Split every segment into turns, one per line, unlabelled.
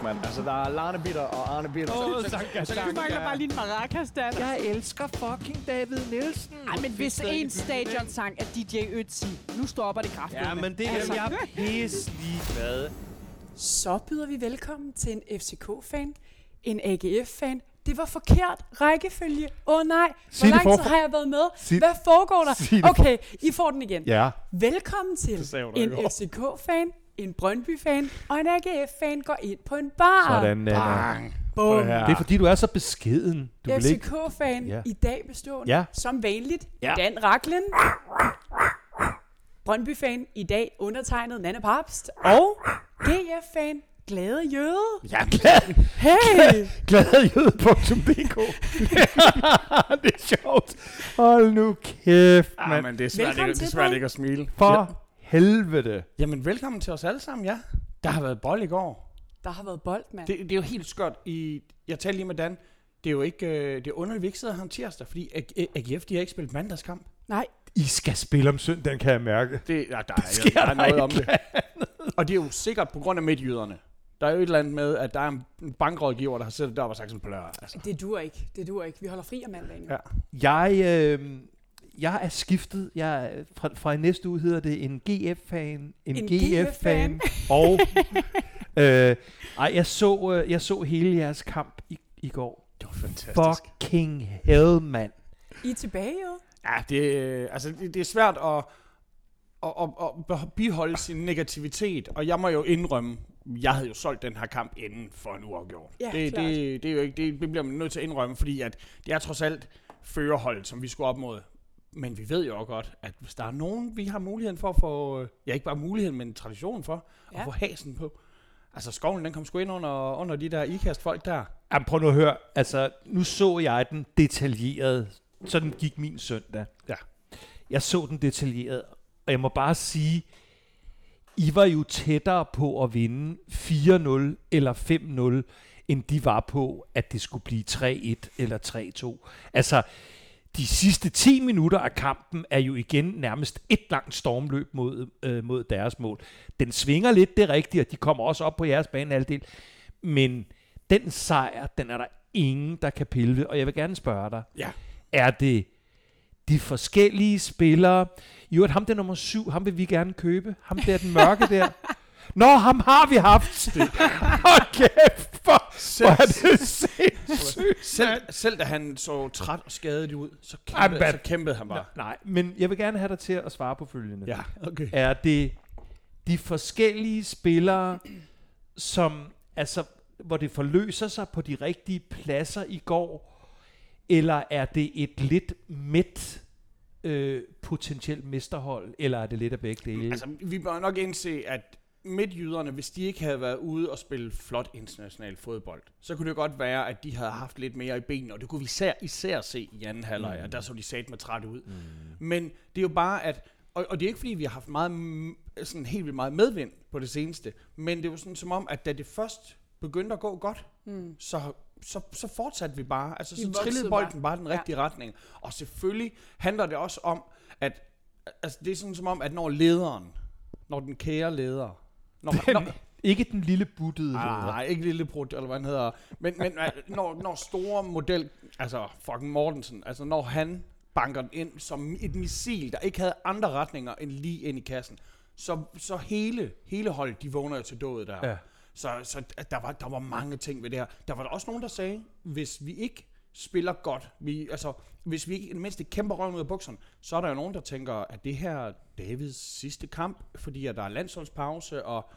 kæft, mand. Altså, der er Larne Bitter og Arne Bitter.
Åh,
Så-
Sanka, Sanka.
Du mangler bare lige en maracas, Dan.
Jeg elsker fucking David Nielsen.
Ej, men hvis en stadionsang er DJ Ötzi, nu stopper det kraftigt.
Ja, men det er
Altså.
jeg pisse ligeglad.
Så byder vi velkommen til en FCK-fan, en AGF-fan. Det var forkert rækkefølge. Åh oh, nej, hvor lang tid
forfra.
har jeg været med?
Sig-
Hvad foregår der?
det
Okay, I får den igen.
Ja.
Velkommen til en. FCK-fan, en Brøndby-fan og en AGF-fan går ind på en bar.
Sådan.
Bang.
Bum.
Det er fordi, du er så beskeden. Du.
FCK-fan
Ja.
i dag bestående,
Ja.
som vanligt,
Ja.
Dan Raklen. Brøndby-fan i dag undertegnet Nanne Papst. Og GF-fan Glade Jøde.
Er glad.
Hey!
Gladjøde.dk Det er sjovt. Hold nu kæft,
Ah,
mand.
men det er svært, ikke, det er svært ikke at smile.
For helvede.
Jamen, velkommen til os alle sammen, ja. Der har været bold i går.
Der har været bold, mand.
Det, det er jo helt skørt. I, jeg talte lige med Dan. Det er jo ikke, øh, det er underligt, vi ikke sidder her om tirsdag, fordi AGF, de har ikke spillet mandagskamp.
Nej,
I skal spille om søndagen, kan jeg mærke.
Det, ja, der, er,
sker
der er
der
noget
ikke.
om det. Og det er jo sikkert på grund af midtjyderne. Der er jo et eller andet med, at der er en bankrådgiver, der har siddet der og sagt sådan, plør, altså.
det duer ikke. Det duer ikke. Vi holder fri om mandagen.
Ja.
Jeg, øh, jeg er skiftet. Jeg, er- fra, fra i næste uge hedder det en GF-fan, en,
En
GF-fan, og øh, ej, jeg så, øh, jeg så hele jeres kamp i, i går.
Det var fantastisk.
Fucking hell, mand.
I er tilbage, jo.
Ja, det, øh, altså, det, det er svært at, at, at, at biholde sin negativitet, og jeg må jo indrømme, jeg havde jo solgt den her kamp inden for en uafgjort.
Ja,
det,
klart.
det, det, er jo ikke, det, det bliver man nødt til at indrømme, fordi at det er trods alt førerhold, som vi skulle op mod. Men vi ved jo også godt, at hvis der er nogen, vi har muligheden for at få, øh, ja ikke bare muligheden, men traditionen for, ja.
Ja.
at få hasen på. Altså skoven, den kom sgu ind under, under de der ikast folk der.
Jamen, prøv nu at høre. Altså, nu så jeg den detaljeret. Sådan gik min søndag.
Ja.
Jeg så den detaljeret, og jeg må bare sige, I var jo tættere på at vinde 4-0 eller 5-0, end de var på, at det skulle blive 3-1 eller 3-2. Altså, de sidste 10 minutter af kampen er jo igen nærmest et langt stormløb mod, øh, mod deres mål. Den svinger lidt, det er rigtigt, og de kommer også op på jeres banehalvdel. Men den sejr, den er der ingen, der kan pille ved. Og jeg vil gerne spørge dig,
Ja.
er det de forskellige spillere? Jo, at ham der nummer syv, ham vil vi gerne købe. Ham der den mørke der. Nå, ham har vi haft. Okay, for, hvor er det sindssygt.
Selv, selv da han så træt og skadet ud, så kæmpede, så kæmpede han bare.
Nej, men jeg vil gerne have dig til at svare på følgende.
Ja, okay.
Er det de forskellige spillere, som, altså, hvor det forløser sig på de rigtige pladser i går, eller er det et lidt midt øh, potentielt mesterhold, eller er det lidt af begge dele?
Altså, vi bør nok indse, at midtjyderne, hvis de ikke havde været ude og spille flot international fodbold, så kunne det godt være, at de havde haft lidt mere i benene, og det kunne vi især, især se i anden halvleg, mm. og der så de sat med træt ud. Mm. Men det er jo bare, at og, og det er ikke fordi, vi har haft meget, sådan helt vildt meget medvind på det seneste, men det er jo sådan som om, at da det først begyndte at gå godt, mm. så, så, så fortsatte vi bare. Altså,
Vi
så trillede
bare.
bolden bare den
Ja.
rigtige retning. Og selvfølgelig handler det også om, at altså, det er sådan som om, at når lederen, når den kære leder, når,
Den,
når,
ikke den lille buttede
Nej, ikke lille brud, eller hvad han hedder. Men, men når, når store model, altså fucking Mortensen, altså når han banker den ind som et missil, der ikke havde andre retninger end lige ind i kassen, så, så hele, hele holdet, de vågner jo til dødet der.
Ja.
Så, så der, var, der var mange ting ved det her. Der var der også nogen, der sagde, hvis vi ikke spiller godt, vi, altså, hvis vi ikke i det mindste kæmper røven ud af bukserne, så er der jo nogen, der tænker, at det her er Davids sidste kamp, fordi at der er landsholdspause, og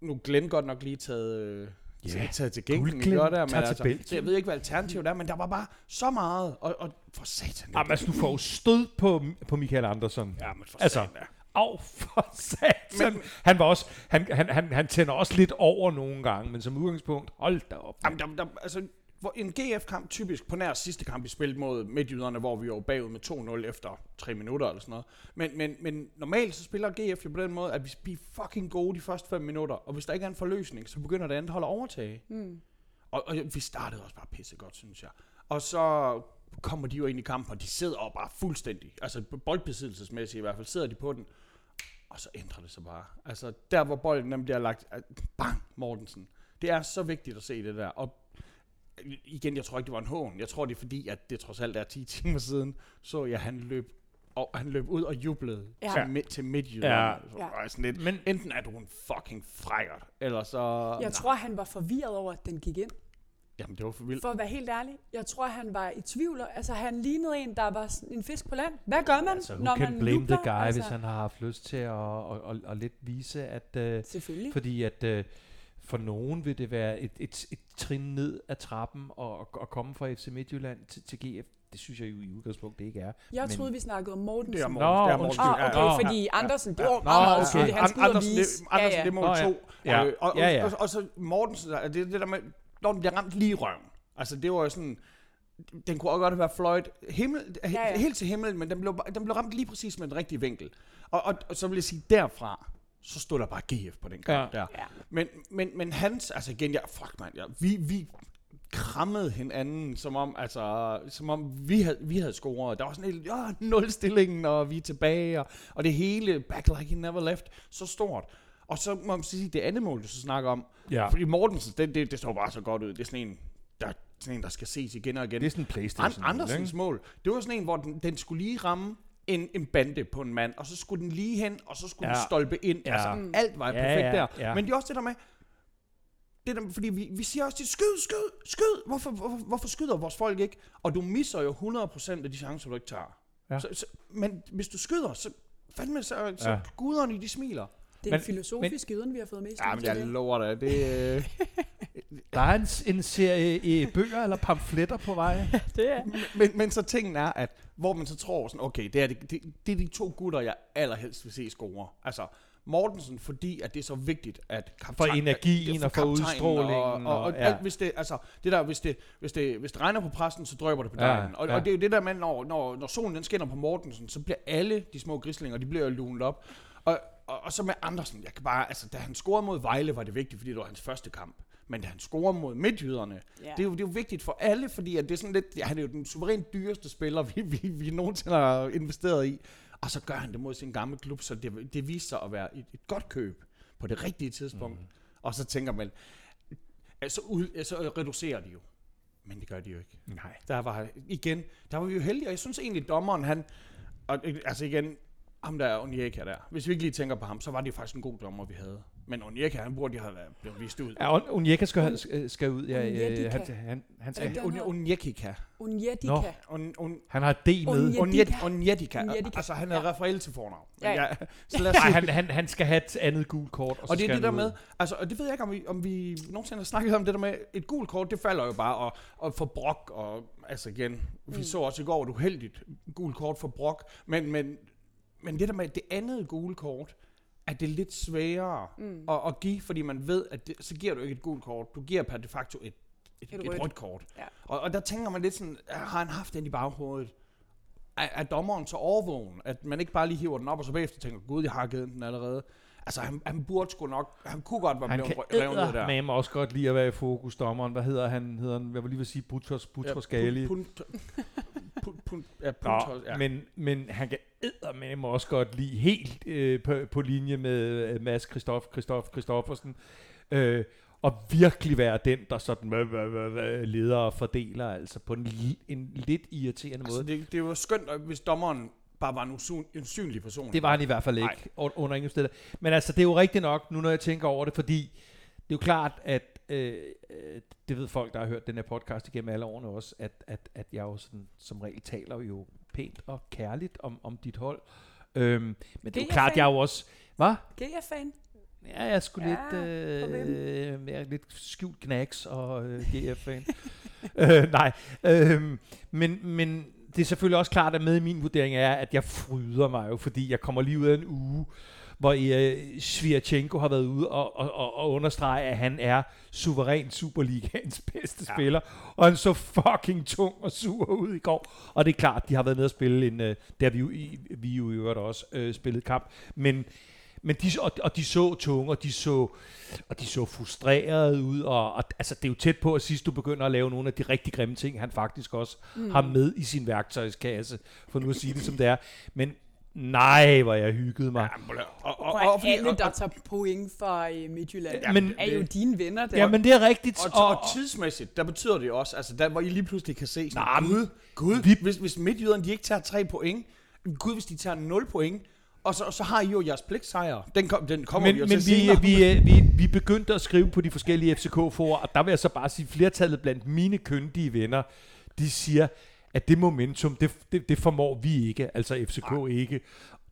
nu Glenn godt nok lige taget, øh,
Ja,
taget til gengæld. Gør der, men
til
altså, så jeg ved ikke, hvad alternativet er, men der var bare så meget, og, og for satan.
Jamen, altså, du får jo stød på, på Michael Andersen.
Ja, men for
Altså,
satan.
Au, for satan. Men- han, var også, han, han, han, han tænder også lidt over nogle gange, men som udgangspunkt, hold da op.
Jamen, der, der, altså, hvor en GF-kamp typisk på nær sidste kamp, vi spillede mod Midtjyderne, hvor vi var bagud med 2-0 efter 3 minutter eller sådan noget. Men, men, men normalt så spiller GF jo på den måde, at vi bliver fucking gode de første 5 minutter, og hvis der ikke er en forløsning, så begynder det andet hold at overtage. Mm. Og, og vi startede også bare pisse godt, synes jeg. Og så kommer de jo ind i kampen, og de sidder og bare fuldstændig, altså boldbesiddelsesmæssigt i hvert fald, sidder de på den, og så ændrer det sig bare. Altså der, hvor bolden den bliver lagt, bang, Mortensen. Det er så vigtigt at se det der. Og igen, jeg tror ikke, det var en hån. Jeg tror, det er fordi, at det trods alt er 10 timer siden, så jeg, han løb og han løb ud og jublede
Ja.
til, midt, til midtjylland.
Ja.
Så
Ja.
sådan lidt,
Men-
enten er du en fucking frækkert, eller så...
Jeg
nej.
tror, han var forvirret over, at den gik ind.
Jamen, det var for vildt.
For at være helt ærlig, jeg tror, han var i tvivl. Altså, han lignede en, der var en fisk på land. Hvad gør man,
Altså,
når man
blame
jubler?
the guy,
altså,
hvis han har haft lyst til at, at, at, at, at lidt vise, at... Uh,
Selvfølgelig.
fordi at uh, for nogen vil det være et, et, et trin ned ad trappen og, og komme fra FC Midtjylland til, til GF. Det synes jeg jo i udgangspunktet ikke er.
Jeg
men-
troede, vi snakkede om Mortensen.
Det er
Nå,
Morten. det er
undskyld.
Morten.
Ah, okay,
Ja, ja.
fordi Andersen, det
Ja.
var
Nå,
meget, meget
okay.
tydeligt. Han skulle
Andersen,
vise.
det, Andersen, det er mål
Nå, ja.
to.
Ja.
Øh, og,
Ja, ja.
Og, og, og, så Mortensen, det er det der med, når den bliver ramt lige i røven. Altså, det var jo sådan, den kunne også godt have været fløjt himmel, ja,
ja.
ja. helt til himlen, men den blev, den blev ramt lige præcis med den rigtige vinkel. Og, og, og så vil jeg sige, derfra, så stod der bare GF på den kamp
Ja.
der.
Ja.
Men, men, men hans, altså igen, ja, fuck man, ja, vi, vi krammede hinanden, som om, altså, som om vi havde, vi havde scoret. Der var sådan en ja, nul stillingen, og vi er tilbage, og, og det hele, back like he never left, så stort. Og så må man sige, det andet mål, du så snakker om,
Ja.
fordi Mortensen, det, det, det står bare så godt ud. Det er sådan en, der, sådan en, der skal ses igen og igen.
Det er sådan en Playstation.
An- Andersens mål, det var sådan en, hvor den, den skulle lige ramme en, en bande på en mand, og så skulle den lige hen, og så skulle ja. Den stolpe ind.
Ja.
Altså, alt var
Ja,
perfekt
ja,
der.
ja.
Men det er også det der med, det der, fordi vi, vi siger også til, skyd, skyd, skyd. Hvorfor, hvorfor, hvorfor skyder vores folk ikke? Og du misser jo 100% af de chancer, du ikke tager.
Ja.
Så, så, men hvis du skyder, så fandme, så, så
Ja.
guderne, de smiler.
Det er
Men-
en filosofisk yden, vi har fået med i
Ja, men jeg lover dig, det, øh,
Der er en, en serie øh, bøger eller pamfletter på vej.
det er.
men, men så tingen er, at hvor man så tror sådan, okay, det er, det, det, det er de to gutter, jeg allerhelst vil se score. Altså, Mortensen, fordi at det er så vigtigt, at kaptajn,
For energien
at-
og for udstrålingen
Og, og, og
og- ja.
alt, hvis det, altså, det der, hvis det, hvis det, hvis det regner på præsten, så drøber det på
Ja,
dejen. Og,
ja.
og, det er jo det der med, når, når, når solen den skinner på Mortensen, så bliver alle de små grislinger, de bliver jo lunet op. Og, og, og så med Andersen, jeg kan bare, altså, da han scorede mod Vejle, var det vigtigt, fordi det var hans første kamp. Men da han scorer mod Midtjyderne,
Ja.
det, er jo, det er jo vigtigt for alle, fordi at det er sådan lidt, ja, han er jo den suverænt dyreste spiller, vi, vi, vi nogensinde har investeret i. Og så gør han det mod sin gamle klub, så det, det viser sig at være et, et godt køb på det rigtige tidspunkt. Mm. Og så tænker man, altså, ud, så reducerer de jo. Men det gør de jo ikke.
Nej.
Der var, igen, der var vi jo heldige, og jeg synes egentlig, dommeren, han, og, altså igen, ham der Onyeka der, hvis vi ikke lige tænker på ham, så var det faktisk en god dommer, vi havde. Men Onyeka, han burde de have været blevet vist ud.
Ja, Un- Onyeka skal, skal, skal ud. Ja,
Onyedika.
øh, han, han, han, skal,
Ja.
On- Onyekika.
Unjedika.
Nå.
On, on,
han har D med.
Onyedika.
Onjet- Onjedika.
Onjedika.
Altså, han er
Ja.
Rafael til fornavn.
Ja, ja.
Så lad os
Nej,
sige,
han, han, han skal have et andet gult kort. Og, så
og det er
skal
det der
han ud.
med, altså, og det ved jeg ikke, om vi, om vi nogensinde har snakket om det der med, et gult kort, det falder jo bare, og, og for brok, og altså igen, vi
Mm.
så også i går et uheldigt gult kort for brok, men, men, men det der med det andet gule kort, at det er lidt sværere mm. at, at give, fordi man ved, at det, så giver du ikke et gult kort, du giver per de facto et, et,
Et
et,
rødt.
rødt kort.
Ja.
Og, og der tænker man lidt sådan, har han haft den i baghovedet? Er, er dommeren så overvågen, at man ikke bare lige hiver den op, og så bagefter tænker, gud, jeg har givet den allerede. Altså, han, han burde sgu nok, han kunne godt være
Han
blevet
kan
ned der.
med mig også godt lide at være i fokus, dommeren. Hvad hedder han? Hedder han jeg vil lige vil sige Butros, Butros ja, Gali.
Pun, pun, pun, ja,
Nå,
puntos, ja.
men, men han kan med mig også godt lide helt øh, på, på linje med øh, Mads Christoph, Christoph Christoffersen. Øh, og virkelig være den, der sådan øh, øh, øh, leder og fordeler, altså på en, en lidt irriterende
altså,
måde.
det, det var skønt, hvis dommeren bare var en usyn, en usynlig person.
Det var han i hvert fald
Nej.
ikke un- under ingen steder. Men altså, det er jo rigtigt nok, nu når jeg tænker over det, fordi det er jo klart, at øh, øh, det ved folk, der har hørt den her podcast igennem alle årene også, at, at, at jeg jo sådan, som regel taler jo pænt og kærligt om, om dit hold. Øhm, men det er jo klart, jeg er jo også... Hvad?
GF-fan.
Ja, jeg er sgu
Ja,
lidt, øh, jeg er lidt skjult knacks og øh, GF-fan. øh, nej, øh, men, men det er selvfølgelig også klart, at med i min vurdering er, at jeg fryder mig jo, fordi jeg kommer lige ud af en uge, hvor øh, Svirchenko har været ude og, og, og, understrege, at han er suveræn Superligaens bedste ja. spiller, og han så fucking tung og sur ud i går. Og det er klart, de har været nede og spille en, øh, der vi jo, i, vi jo i øvrigt også øh, spillet kamp, men men de, og, og de så tunge, og de så, og de så frustrerede ud, og, og altså, det er jo tæt på, at sidst du begynder at lave nogle af de rigtig grimme ting, han faktisk også mm. har med i sin værktøjskasse, for nu at sige det som det er. Men Nej, hvor jeg hyggede mig.
Ja, og, og,
Og,
og,
og
fordi-
alle,
og,
der
og,
tager point fra øh, Midtjylland,
Ja, men-
er jo dine venner der.
Ja, men det er rigtigt.
og, og, tidsmæssigt, der betyder det jo også, altså der, hvor I lige pludselig kan se sådan,
Nej, men-
gud, gud,
Vi-
hvis, hvis midtjyderne de ikke tager 3 point, gud, hvis de tager 0 point, og så, så har I jo jeres pligtsejr. Den, kom, den kommer
men
vi jo
men
til
vi,
senere.
vi, vi, vi begyndte at skrive på de forskellige FCK-forer, og der vil jeg så bare sige, flertallet blandt mine kyndige venner, de siger, at det momentum, det, det, det formår vi ikke, altså FCK ikke.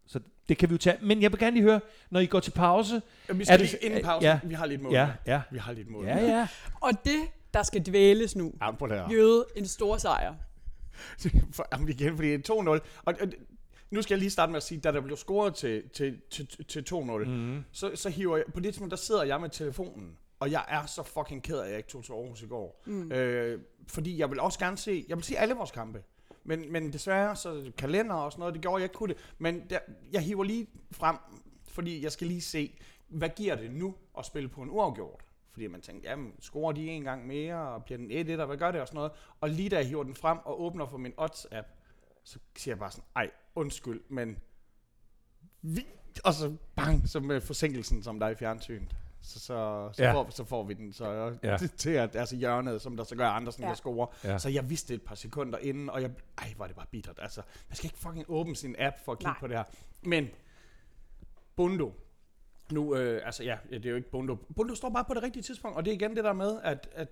Så det kan vi jo tage. Men jeg vil gerne lige høre, når I går til pause.
Ja, vi
er
skal
det-
lige inden pausen,
ja.
vi har lidt mål.
Ja, ja.
Vi har lidt mål.
Ja, ja.
Og det, der skal dvæles nu, jøde en stor sejr.
For, jamen igen, fordi det er 2-0. Og, og, nu skal jeg lige starte med at sige, da der blev scoret til, til, til, til 2-0, mm. så, så hiver jeg, på det tidspunkt, der sidder jeg med telefonen, og jeg er så fucking ked af, at jeg ikke tog til Aarhus i går. Mm. Øh, fordi jeg vil også gerne se, jeg vil se alle vores kampe. Men, men desværre, så kalender og sådan noget, det gjorde jeg ikke kunne det. Men der, jeg hiver lige frem, fordi jeg skal lige se, hvad giver det nu at spille på en uafgjort? Fordi man tænkte, jamen, scorer de en gang mere, og bliver den 1-1, og hvad gør det og sådan noget? Og lige da jeg hiver den frem og åbner for min odds-app, så siger jeg bare sådan, ej, undskyld, men... Vi, og så bang, så med forsinkelsen, som der er i fjernsynet. Så, så, så,
Ja.
får, så får vi den så
Ja.
ja. til at, altså hjørnet, som der så gør Andersen,
Ja.
ja. der scorer.
Ja.
Så jeg vidste det et par sekunder inden, og jeg, ej, var det bare bittert. Altså, man skal ikke fucking åbne sin app for at kigge
Nej.
på det her. Men, Bundo, nu, øh, altså ja, det er jo ikke Bundo. Bundo står bare på det rigtige tidspunkt, og det er igen det der med, at, at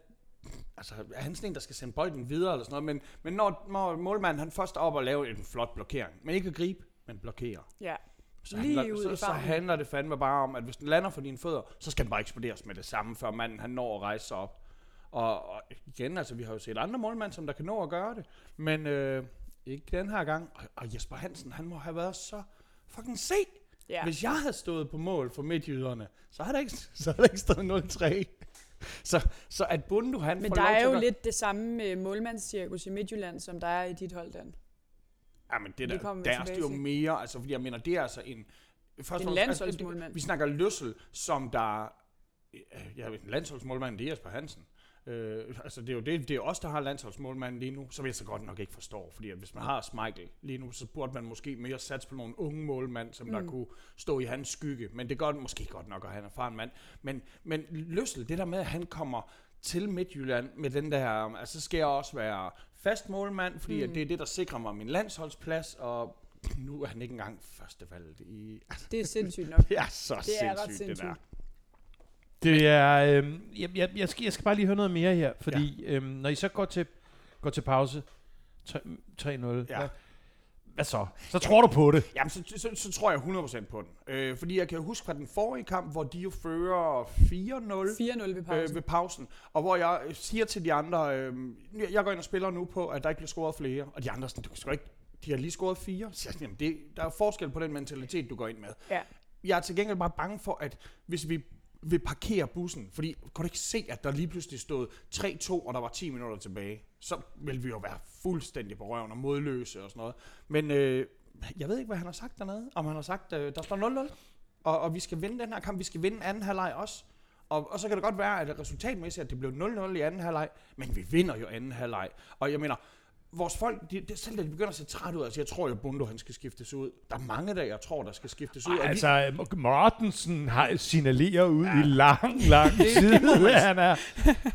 altså, er han sådan en, der skal sende bolden videre eller sådan noget, men, men når, når målmanden han først er op og laver en flot blokering, men ikke at gribe, men blokere,
Ja.
så,
Lige
handler,
ud
så, så handler det fandme bare om, at hvis den lander for dine fødder, så skal den bare eksploderes med det samme, før manden han når at rejse sig op. Og, og igen, altså vi har jo set andre målmænd, som der kan nå at gøre det, men øh, ikke den her gang. Og, og Jesper Hansen, han må have været så fucking se.
Ja.
Ja. Hvis jeg havde stået på mål for midtjyderne, så havde der ikke, så havde der ikke stået 0-3. Så, så at Bundu, han
Men der er jo
gøre-
lidt det samme med målmandscirkus i Midtjylland, som der er i dit hold, Dan.
Ja, men det der, der er jo mere, altså fordi jeg mener, det er altså en... Først
En
fremmest-
landsholdsmålmand.
Altså, vi snakker Løssel, som der... øh, Ja, en landsholdsmålmand, det er Jesper Hansen. Øh, altså det er jo det, det er os, der har landsholdsmålmanden lige nu, som jeg så godt nok ikke forstår. Fordi at hvis man har Schmeichel lige nu, så burde man måske mere satse på nogle unge målmænd, som mm. der kunne stå i hans skygge. Men det gør det måske godt nok, at han er erfaren mand. Men, men Løssel, det der med, at han kommer til Midtjylland med den der, altså så skal jeg også være fast målmand, fordi mm. at det er det, der sikrer mig min landsholdsplads, og nu er han ikke engang førstevalget i... Altså,
Det er sindssygt nok.
det er så
Det er ret
sindssygt, det der.
Det er, øh, jeg, jeg, jeg, skal, jeg skal bare lige høre noget mere her, fordi ja. øh, når I så går til, går til pause, 3 3-0,
Ja.
hvad, hvad så? Så tror du på det.
Jamen, så, så, så tror jeg 100% på den. Øh, fordi jeg kan huske fra den forrige kamp, hvor de jo fører 4-0
4-0 ved pausen.
øh, ved pausen, og hvor jeg øh, siger til de andre, øh, jeg går ind og spiller nu på, at der ikke bliver scoret flere, og de andre er sådan, du skal ikke, de har lige scoret fire. Så jeg, jamen, det, der er forskel på den mentalitet, du går ind med.
Ja.
Jeg er til gengæld bare bange for, at hvis vi vil parkere bussen, fordi kunne du ikke se, at der lige pludselig stod 3-2, og der var 10 minutter tilbage, så ville vi jo være fuldstændig på røven og modløse og sådan noget. Men øh, jeg ved ikke, hvad han har sagt dernede. Om han har sagt, øh, der står 0-0, og, og vi skal vinde den her kamp. Vi skal vinde anden halvleg også. Og, og så kan det godt være, at resultatmæssigt, at det blev 0-0 i anden halvleg, men vi vinder jo anden halvleg. Og jeg mener, vores folk, de, de, selv da de begynder at se træt ud, altså jeg tror jo, Bundo han skal skiftes ud. Der er mange der, jeg tror, der skal skiftes ud.
Ej,
Og vi-
altså, Mortensen har signalerer ud ja. i lang, lang tid. han er.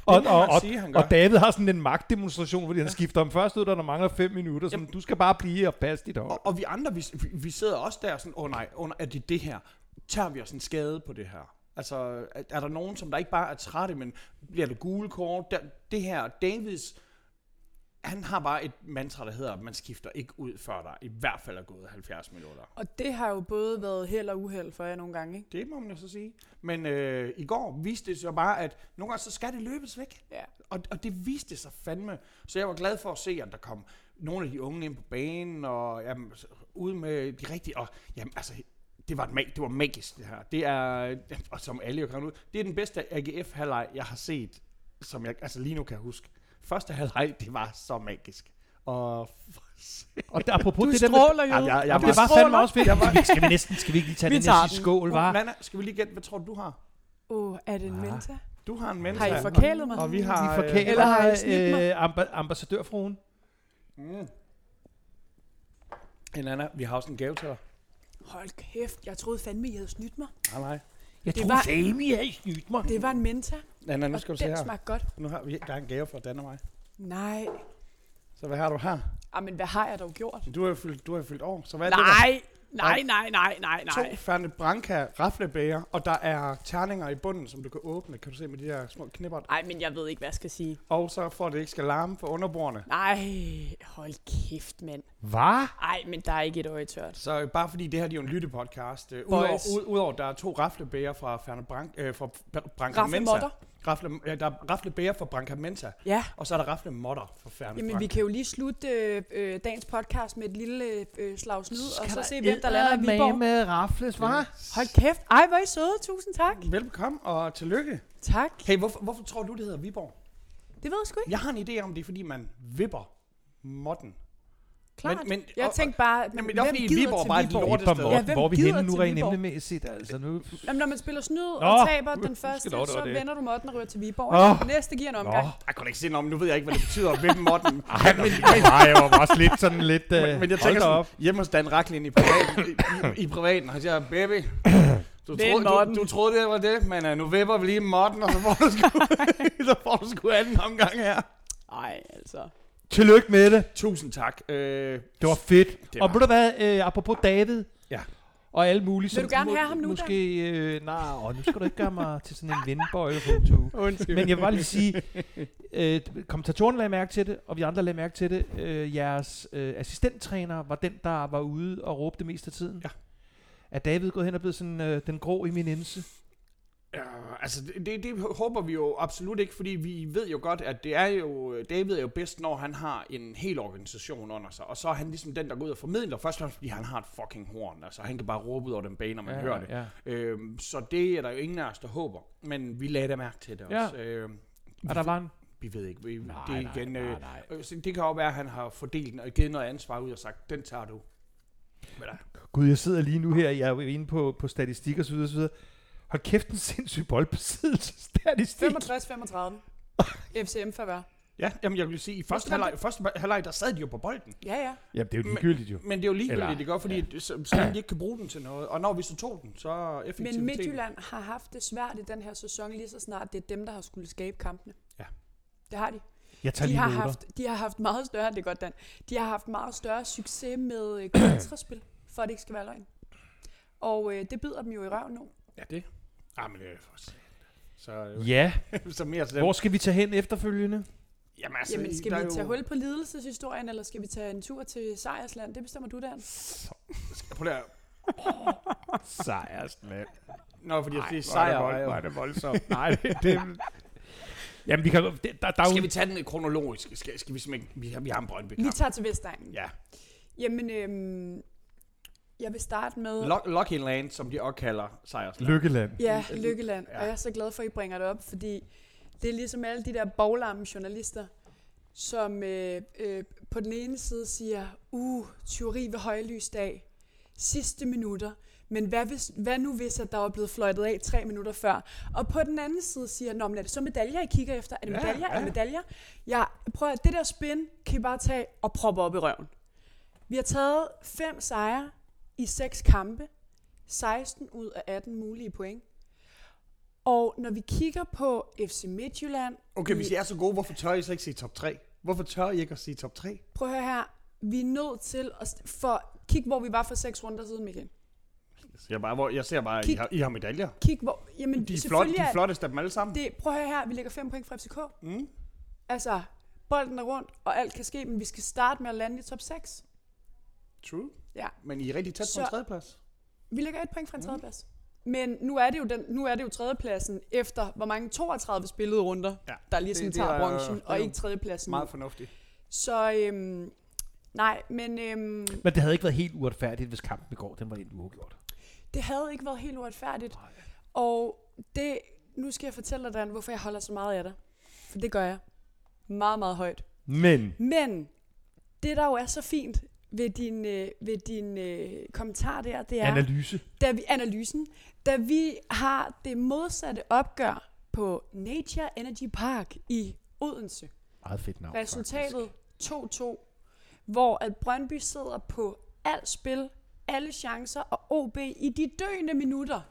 Og, og, og,
sige, han
og David har sådan en magtdemonstration, fordi han skifter ham først ud, da der mangler fem minutter. Sådan, du skal bare blive og passe dit hold.
Og, og vi andre, vi, vi- vi sidder også der sådan, åh oh, nej, oh, nej, er det det her? Tager vi os en skade på det her? Altså, er, er der nogen, som der ikke bare er trætte, men bliver det gule kort? Der, det her, Davids, han har bare et mantra, der hedder, at man skifter ikke ud, før der i hvert fald er gået 70 minutter.
Og det har jo både været held og uheld for jer nogle gange, ikke?
Det må man jo så sige. Men øh, i går viste det sig bare, at nogle gange så skal det løbes væk.
Ja.
Og, og det viste sig fandme. Så jeg var glad for at se, at der kom nogle af de unge ind på banen, og jamen, ud med de rigtige... Og, jamen, altså, det var, mag, det var magisk, det her. Det er, og som alle jo kan ud, det er den bedste AGF-halvleg, jeg har set, som jeg altså lige nu kan huske. Første halvleg, det var så magisk. Og
Og der, apropos
Du
det der med,
stråler jo.
Jeg- jeg var-
det var
stråler.
fandme også fedt. Skal vi næsten, skal vi ikke lige tage
Vi
den
den.
skål, var?
Nana, skal vi lige gætte, hvad tror du, du har?
Åh, oh, er det en
Ah.
menta?
Du har en mensa.
Har I forkælet mig?
Og vi har...
De
øh,
Eller har I
øh, amba, ambassadørfruen.
Mm. En anden, vi har også en gave til dig.
Hold kæft, jeg troede fandme, I havde snydt mig.
Nej, nej.
Jeg
Det
tror
var-
jeg har snydt mig.
Det var en menta,
Anna, nu
og
skal du se
den
her.
smagte godt.
Nu har vi der er en gave fra Dan og mig.
Nej.
Så hvad har du her?
Ah, men hvad har jeg dog gjort?
Du har jo fyldt, du har jo fyldt år, så hvad er det
Nej, nej, nej, nej, nej, nej.
To Ferne Branca raflebæger, og der er terninger i bunden, som du kan åbne, kan du se med de der små knipper.
Nej, men jeg ved ikke, hvad jeg skal sige.
Og så at det ikke skal larme for underbordene.
Nej, hold kæft, mand.
Hvad?
Nej, men der er ikke et øje tørt.
Så bare fordi det her det er jo en lyttepodcast. Øh. Udover, ud, udover der er to raflebæger fra Ferne Branca, øh, fra Br- Branca Mensa. Rafle, ja, der er raflebæger fra Branca Mensa,
Ja,
og så er der rafle Motter fra Ferne
jamen vi
Branca.
kan jo lige slutte øh, øh, dagens podcast med et lille øh, slag snyd, og så se, hvem der lander i Viborg.
med rafles, hva'?
Hold kæft. Ej, hvor er I søde. Tusind tak.
Velbekomme og tillykke.
Tak.
Hey, hvorfor, hvorfor tror du, det hedder Viborg?
Det ved jeg sgu ikke.
Jeg har en idé om det, er, fordi man vipper modden.
Klart.
Men, men,
jeg
og-
tænkte bare, hvem
det er fordi
gider
Viborg
til
bare et
Viborg?
lortested.
Hvor,
Ja, hvem
hvor er vi henne nu rent
Viborg?
emnemæssigt? Altså, nu...
Jamen, når man spiller snyd
Nå,
og taber den første,
det
så
det.
vender du måtten og ryger til Viborg.
Nå.
Næste giver en omgang.
Nå.
Jeg kunne ikke se noget om, nu ved jeg ikke, hvad det betyder at vippe modden.
Ej, men, nej, jeg var også lidt sådan lidt... Uh,
men, men jeg tænker sådan, hjemme hos Dan Raklin i privaten, i, i, i privaten, han siger, baby, du troede,
modden."
du, du troede, det var det, men uh, nu vipper vi lige modden, og så får du sgu, så får du sgu anden omgang her.
Nej, altså.
Tillykke med det.
Tusind tak. Øh,
Det var fedt.
Det
og
var-
ved du hvad, øh, apropos David.
Ja.
Og alle mulige.
Vil du gerne have ham nu,
Måske, øh, nej, åh, nu skal du ikke gøre mig til sådan en vindbøjle på to.
undskyld.
Men jeg vil bare lige sige, øh, kommentatorerne lagde mærke til det, og vi andre lagde mærke til det. Øh, jeres øh, assistenttræner var den, der var ude og råbte det meste af tiden.
Ja.
Er David gået hen og blevet sådan øh, den grå eminence?
Ja, altså det, det, det håber vi jo absolut ikke, fordi vi ved jo godt, at det er jo, David er jo bedst, når han har en hel organisation under sig, og så er han ligesom den, der går ud og formidler, først og fremmest, fordi han har et fucking horn, altså han kan bare råbe ud over den bane, når man ja, hører det.
Ja.
Øhm, så det er der jo ingen af os, der håber, men vi lagde da mærke til det
Ja.
også. Øhm,
Og der var en...
vi ved ikke, vi,
Nej,
det er
nej,
igen,
nej,
øh,
nej.
øh, det kan jo være, at han har fordelt og givet noget ansvar ud og sagt, den tager du. Men der,
Gud, jeg sidder lige nu her, jeg er jo inde på, på statistik og så videre, og så videre. Hold kæft, en sindssyg boldbesiddelsesstatistik.
65-35. FCM favør.
ja, jamen jeg vil sige, i første halvleg, første halvleg, der sad de jo på bolden.
Ja, ja.
Jamen, det er jo ligegyldigt jo.
Men det er jo ligegyldigt,
Eller-
det gør, fordi ja. så, så de ikke kan bruge den til noget. Og når vi så tog den, så effektivitet...
Men Midtjylland har haft det svært i den her sæson, lige så snart det er dem, der har skulle skabe kampene.
Ja.
Det har de.
Jeg tager
De
lige
har,
noter.
haft, de har haft meget større, det er godt Dan, de har haft meget større succes med øh, kontraspil, for at det ikke skal være løgn. Og øh, det bider dem jo i røven nu.
Ja, det. Ah, men det er for sent. Så, øh,
Ja,
så mere til dem.
hvor skal vi tage hen efterfølgende?
Jamen, altså,
Jamen, skal vi tage
jo...
hul på lidelseshistorien, eller skal vi tage en tur til Sejrsland? Det bestemmer du, Dan.
Prøv lige at...
Sejrsland.
Nå, fordi Ej, det er
Hvor
sejr. er
hvor er det voldsomt. Nej, det, det Jamen, vi kan, det, der, der er jo
Skal vi tage den kronologisk? Skal, skal vi simpelthen... Vi har, vi har en brøndby
Vi tager til Vestegnen.
Ja.
Jamen, øhm, jeg vil starte med...
Lucky Land, som de også kalder Sejrsland.
Lykkeland.
Ja, Lykkeland.
Ja.
Ja. Og jeg er så glad for, at I bringer det op, fordi det er ligesom alle de der boglamme journalister, som øh, øh, på den ene side siger, uh, tyveri ved højlysdag, sidste minutter, men hvad, hvis, hvad nu hvis, at der var blevet fløjtet af tre minutter før? Og på den anden side siger, Nå, men er det så medaljer, I kigger efter? Er det
Ja,
medaljer?
ja.
Er det medaljer? Ja, prøv at det der spin, kan I bare tage og proppe op i røven. Vi har taget fem sejre i seks kampe, 16 ud af 18 mulige point. Og når vi kigger på FC Midtjylland,
Okay, hvis I er så gode, hvorfor tør I så ikke sige top 3? Hvorfor tør I ikke at sige top 3?
prøv at høre her, vi er nødt til at for kig hvor vi var for seks runder siden, Michael.
Jeg ser bare, hvor, jeg ser bare at I
Kig.
har, I har medaljer.
Kig hvor, jamen
De er, flot, de er
er
flotteste af dem alle sammen.
det, prøv at høre her, vi lægger fem point fra FCK.
Mm.
Altså, bolden er rundt, og alt kan ske, men vi skal starte med at lande i top 6.
True.
Ja.
Men I er rigtig tæt på en tredjeplads.
Vi lægger et point fra
Mm.
en tredjeplads. Men nu er det jo, den, nu er det jo tredjepladsen efter, hvor mange 32 spillede runder,
Ja,
der ligesom
det- det
tager
er- er
og ikke tredjepladsen.
Meget fornuftigt.
Så øhm, nej, men øhm,
Men det havde ikke været helt uretfærdigt, hvis kampen i går, den var helt uafgjort.
det havde ikke været helt uretfærdigt. Og det, nu skal jeg fortælle dig, Dan, hvorfor jeg holder så meget af dig. For det gør jeg. Meget, meget højt.
Men,
Men det, der jo er så fint ved din, øh, ved din øh, kommentar der, det er,
analyse.
da vi, analysen, da vi har det modsatte opgør på Nature Energy Park i Odense.
Meget fedt navn.
Resultatet 2-2, hvor at Brøndby sidder på alt spil, alle chancer, og OB i de døende minutter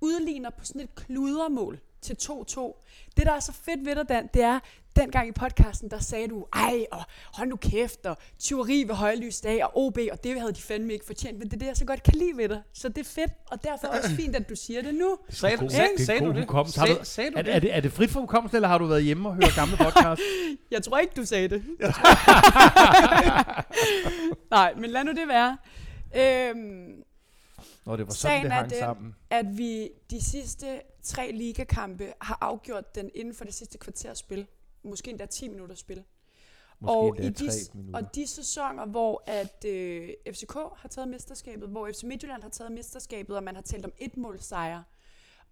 udligner på sådan et kludermål til 2-2. Det, der er så fedt ved dig, Dan, det er, dengang i podcasten, der sagde du, ej, og hold nu kæft, og tyveri ved højlysdag, og OB, og det havde de fandme ikke fortjent, men det er det, jeg så godt kan lide ved dig. Så det er fedt, og derfor er også fint, at du siger det nu.
Sagde,
God-
sagde,
det er
sagde du det? Sag,
du-
sagde du
Er,
det?
er, det, er det frit for hukommelsen, eller har du været hjemme og hørt gamle podcast?
Jeg tror ikke, du sagde det. Nej, men lad nu det være. Øhm,
Nå, det var sådan, det
er
hang
den-
sammen.
at vi de sidste tre ligakampe har afgjort den inden for det sidste kvarters spil. Måske endda 10 minutter spil.
Måske
og i de,
minutter.
Og de sæsoner, hvor at øh, FCK har taget mesterskabet, hvor FC Midtjylland har taget mesterskabet, og man har talt om et mål sejr,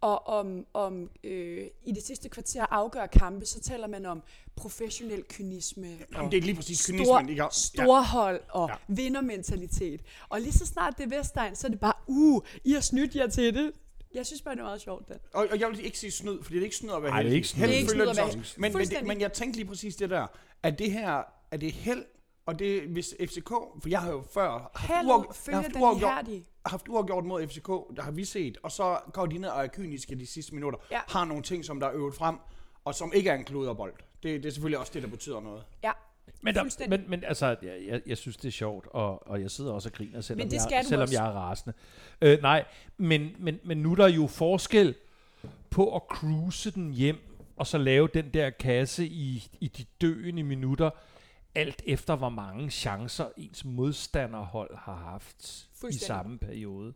og om, om øh, i det sidste kvarter afgør kampe, så taler man om professionel kynisme,
Jamen,
og
det er lige præcis
stor,
kynismen, ikke? Ja.
storhold og
ja.
vindermentalitet. Og lige så snart det er Vestegn, så er det bare, uh, I har snydt jer til det. Jeg synes bare, det er meget sjovt, den.
Og, og jeg vil ikke sige snyd, fordi det er ikke snyd at være
Ej, det er
heldig.
ikke snyd.
Held
Det er ikke
følger
snyd at
det
være heldig.
Men, men, det, men jeg tænkte lige præcis det der, at det her, er det held, og det, hvis FCK, for jeg har jo før haft, uafg- jeg haft,
den
uafgjort, haft uafgjort mod FCK, der har vi set, og så går de ned og er kyniske de sidste minutter,
Ja.
har nogle ting, som der er øvet frem, og som ikke er en kluderbold. Det, det er selvfølgelig også det, der betyder noget.
Ja,
Men, der, men, men altså, jeg, jeg, jeg synes, det er sjovt, og, og jeg sidder også og griner, selvom, jeg, selvom
også.
jeg er rasende. Øh, nej, men, men, men nu er der jo forskel på at cruise den hjem, og så lave den der kasse i, i de døende minutter, alt efter hvor mange chancer ens modstanderhold har haft i samme periode.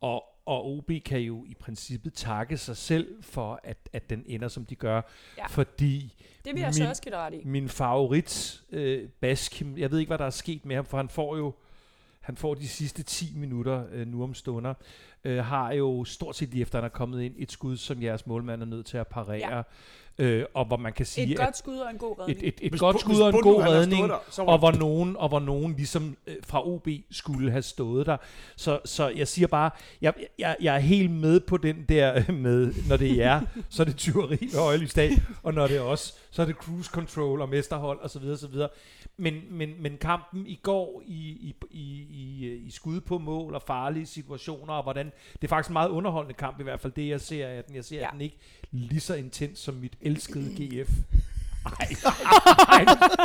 Og, og OB kan jo i princippet takke sig selv for, at, at den ender, som de gør,
Ja.
fordi
det vil jeg så
Min-
også give dig ret i.
min favorit, øh, Baskim, jeg ved ikke, hvad der er sket med ham, for han får jo han får de sidste 10 minutter øh, nu om stunder, øh, har jo stort set lige efter, han er kommet ind, et skud, som jeres målmand er nødt til at parere. Øh, og hvor man kan sige,
Et godt skud og en god redning.
et, et, et
Hvis
godt skud og en god redning,
der, så
og hvor nogen, og hvor nogen ligesom øh, fra OB skulle have stået der. Så, så jeg siger bare, jeg, jeg, jeg er helt med på den der med, når det er jer, så er det tyveri ved højlysdag, og når det er os, så er det cruise control og mesterhold osv. Og så videre. Men, men, men kampen i går i, i, i, i, i skud på mål og farlige situationer, og hvordan, det er faktisk en meget underholdende kamp, i hvert fald det, jeg ser af den. Jeg ser. Ja. den ikke lige så intens som mit elskede GF. Ej, ej,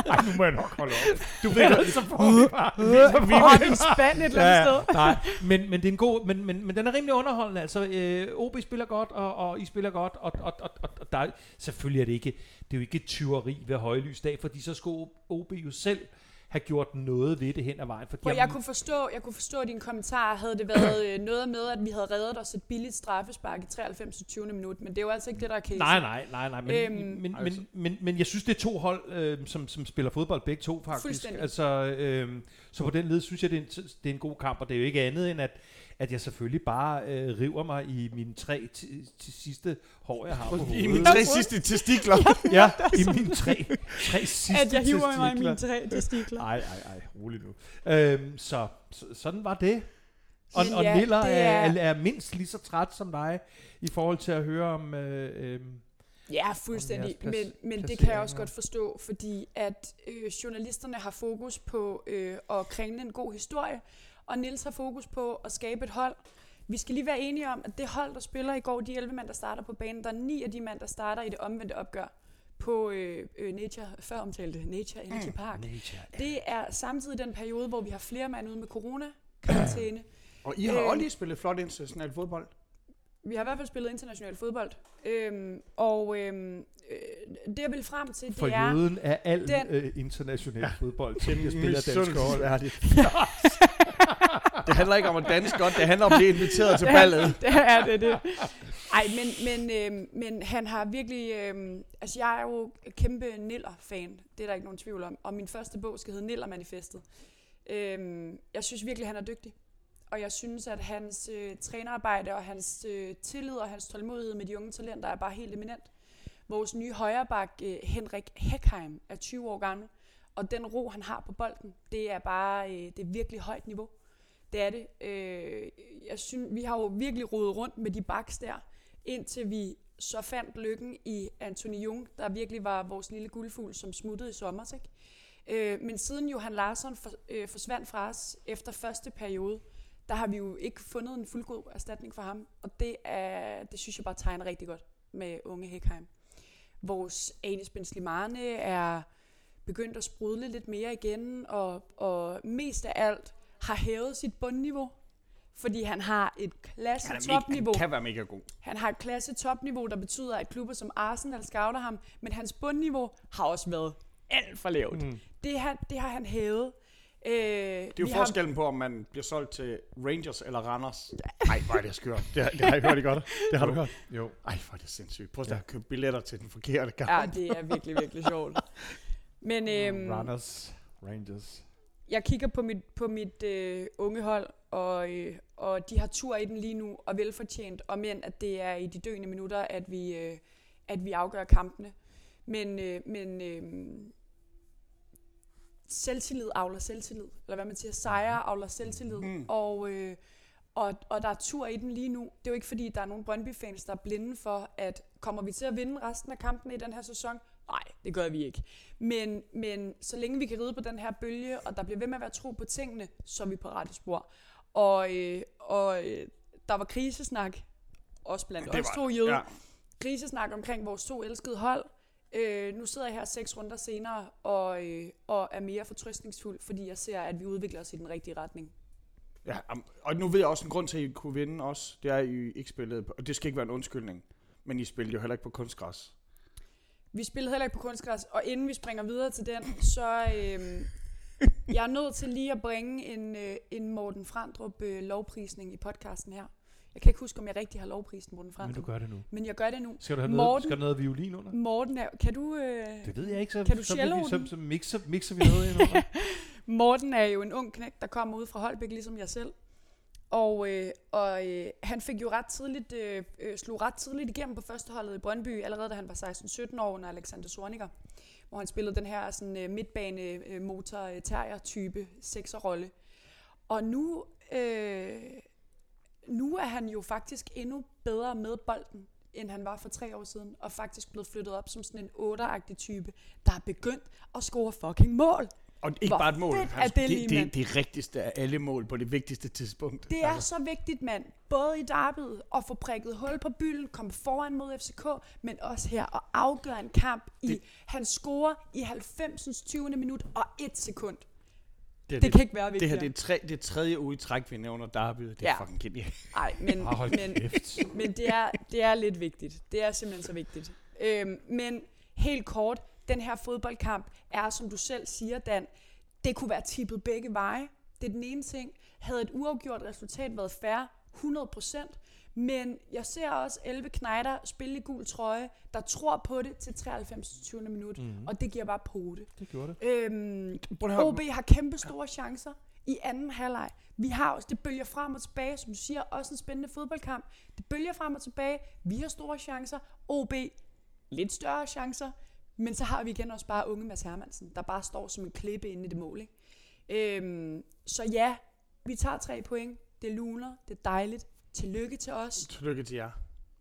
ej, nu må jeg nok holde op. Du ved, så får vi bare... Så vi,
er spændt et eller andet sted.
nej, men, men det er en god, men, men, men den er rimelig underholdende. Altså, øh, OB spiller godt, og, og I spiller godt, og, og, og, og, der, er- selvfølgelig er det ikke, det er jo ikke tyveri ved højlysdag, fordi så skulle OB jo selv have gjort noget ved det hen ad vejen. Fordi
Prøv, jeg kunne forstå, jeg kunne forstå dine kommentarer, havde det været øh, noget med, at vi havde reddet os et billigt straffespark i 93. 20. minut, men det er jo altså ikke det, der er case.
Nej, nej, nej, nej, men, øhm,
Øhm,
men,
altså.
men, men, men jeg synes, det er to hold, øh, som, som spiller fodbold begge to, faktisk.
Fuldstændig.
Altså, øh, så på den led synes jeg, det er, en, det er en god kamp, og det er jo ikke andet end, at, at jeg selvfølgelig bare øh, river mig i mine tre sidste hår, jeg har på
I
hovedet.
mine tre sidste testikler.
Ja, i mine tre, tre sidste
At jeg hiver mig i
testikler.
mine tre testikler.
Ej, ej, ej, rolig nu. Øhm, så, så, sådan var det. Og, og
ja,
Niller er,
er-
er mindst lige så træt som dig, i forhold til at høre om... Øh, øh,
Ja, fuldstændig. Men, men det kan jeg også godt forstå, fordi at øh, journalisterne har fokus på øh, at kringle en god historie, og Nils har fokus på at skabe et hold. Vi skal lige være enige om, at det hold, der spiller i går, de 11 mand, der starter på banen, der er ni af de mand, der starter i det omvendte opgør på øh, øh, Nature, før omtalte Nature Energy Park.
nature.
Det er samtidig den periode, hvor vi har flere mand ude med corona-karantæne.
Og I har
Øh.
også lige spillet flot international fodbold.
Vi har i hvert fald spillet international fodbold. Øhm, og øhm, øh, det, jeg vil frem til, det
For
er...
jøden er al
den-
øh, international ja. fodbold temmelig spiller dansk hold.
Misundelsesværdigt. det handler ikke om at danse godt, det handler om at blive inviteret til ballet.
det er det, det. Ej, men, men, øhm, men han har virkelig... Øhm, altså, jeg er jo kæmpe Niller-fan. Det er der ikke nogen tvivl om. Og min første bog skal hedde Niller-manifestet. Øhm, jeg synes virkelig, han er dygtig. Og jeg synes, at hans øh, trænerarbejde og hans øh, tillid og hans tålmodighed med de unge talenter er bare helt eminent. Vores nye højreback, øh, Henrik Heckheim, er 20 år gammel. Og den ro, han har på bolden, det er bare øh, det er virkelig højt niveau. Det er det. Øh, jeg synes, vi har jo virkelig rodet rundt med de baks der, indtil vi så fandt lykken i Anthony Jung, der virkelig var vores lille guldfugl, som smuttede i sommer. Ikke? Øh, men siden Johan Larsson for, øh, forsvandt fra os efter første periode, der har vi jo ikke fundet en fuldgod erstatning for ham, og det, er, det synes jeg bare tegner rigtig godt med unge Hækheim. Vores Anis Ben Slimane er begyndt at sprudle lidt mere igen, og, og mest af alt har hævet sit bundniveau, fordi han har et klasse
Han,
topniveau.
han kan være mega god.
Han har et klasse topniveau, der betyder, at klubber som Arsenal scouter ham, men hans bundniveau har også været alt for lavt. Mm. Det, har, det har han hævet. Øh,
Det er jo forskellen på, om man bliver solgt til Rangers eller Randers. Nej, hvor er det skørt. Det, har- det har jeg hørt, ikke godt? Det har du hørt?
Jo.
Ej, hvor er det sindssygt. Prøv at ja. købe billetter til den forkerte kamp.
Ja, det er virkelig, virkelig sjovt. Men øhm,
Runners, Rangers.
Jeg kigger på mit, på mit øh, unge hold, og, øh, og de har tur i den lige nu, og velfortjent, og men at det er i de døende minutter, at vi, øh, at vi afgør kampene. Men, øh, men øh, selvtillid avler selvtillid, eller hvad man siger, sejre avler selvtillid, mm. og, øh, og, og der er tur i den lige nu. Det er jo ikke fordi, der er nogle Brøndby-fans, der er blinde for, at kommer vi til at vinde resten af kampene i den her sæson? Det gør vi ikke. Men, men så længe vi kan ride på den her bølge, og der bliver ved med at være tro på tingene, så er vi på rette spor. Og, øh, og øh, der var krisesnak, også blandt
Det
os to jøder.
ja.
Krisesnak omkring vores to elskede hold. Øh, nu sidder jeg her seks runder senere, og, øh, og er mere fortrøstningsfuld, fordi jeg ser, at vi udvikler os i den rigtige retning.
Ja, og nu ved jeg også en grund til, at I kunne vinde også. Det er, at I ikke spillede, på- og det skal ikke være en undskyldning. Men I spillede jo heller ikke på kunstgræs.
Vi spillede heller ikke på kunstgræs, og inden vi springer videre til den, så øh, jeg er nødt til lige at bringe en, øh, en Morten Frandrup øh, lovprisning i podcasten her. Jeg kan ikke huske, om jeg rigtig har lovprisen Morten
Men du
Frandrup,
gør det nu.
men jeg gør det nu.
Skal du have noget,
Morten-
skal du noget violin under?
Morten er, kan du... Øh,
Det ved jeg ikke, så,
Kan du
så, vi, så, så mixer, mixer vi noget ind under.
Morten er jo en ung knæk, der kommer ud fra Holbæk, ligesom jeg selv. Og, øh, og øh, han fik jo ret tidligt, øh, øh, slog ret tidligt igennem på førsteholdet i Brøndby, allerede da han var 16-17 år under Alexander Zorniger, hvor han spillede den her sådan, øh, midtbane øh, motor øh, terrier type sekserrolle. Og nu, øh, nu er han jo faktisk endnu bedre med bolden, end han var for tre år siden, og faktisk blevet flyttet op som sådan en 8 type, der er begyndt at score fucking mål.
Og ikke
Hvor
bare et mål.
er
Altså,
det
det, det, det, rigtigste af alle mål på det vigtigste tidspunkt.
Det er så vigtigt, mand. Både i derbyet at få prikket hul på bylden, komme foran mod FCK, men også her at afgøre en kamp i...
Det-
Han scorer i 90. 20. minut og et sekund.
det,
Det kan ikke være
det
vigtigere.
her det er, tre, det er tredje uge i træk, vi nævner derbyet. Det er
Ja.
fucking genialt.
Nej, men, men, men det, er, det er lidt vigtigt. Det er simpelthen så vigtigt. Øhm, men helt kort, den her fodboldkamp er, som du selv siger, Dan, det kunne være tippet begge veje. Det er den ene ting. Havde et uafgjort resultat været fair, 100%. Men jeg ser også 11 knejder spille i gul trøje, der tror på det til 93. 20. minut. Mm. Og det giver bare pote.
Det gjorde det.
Øhm. OB har kæmpe store chancer i anden halvleg. Vi har også, det bølger frem og tilbage, som du siger, også en spændende fodboldkamp. Det bølger frem og tilbage. Vi har store chancer. OB lidt større chancer. Men så har vi igen også bare unge Mads Hermansen, der bare står som en klippe inde i det mål. Ikke? Øhm, så ja, vi tager tre point. Det luner, det er dejligt. Tillykke til os.
Tillykke til jer.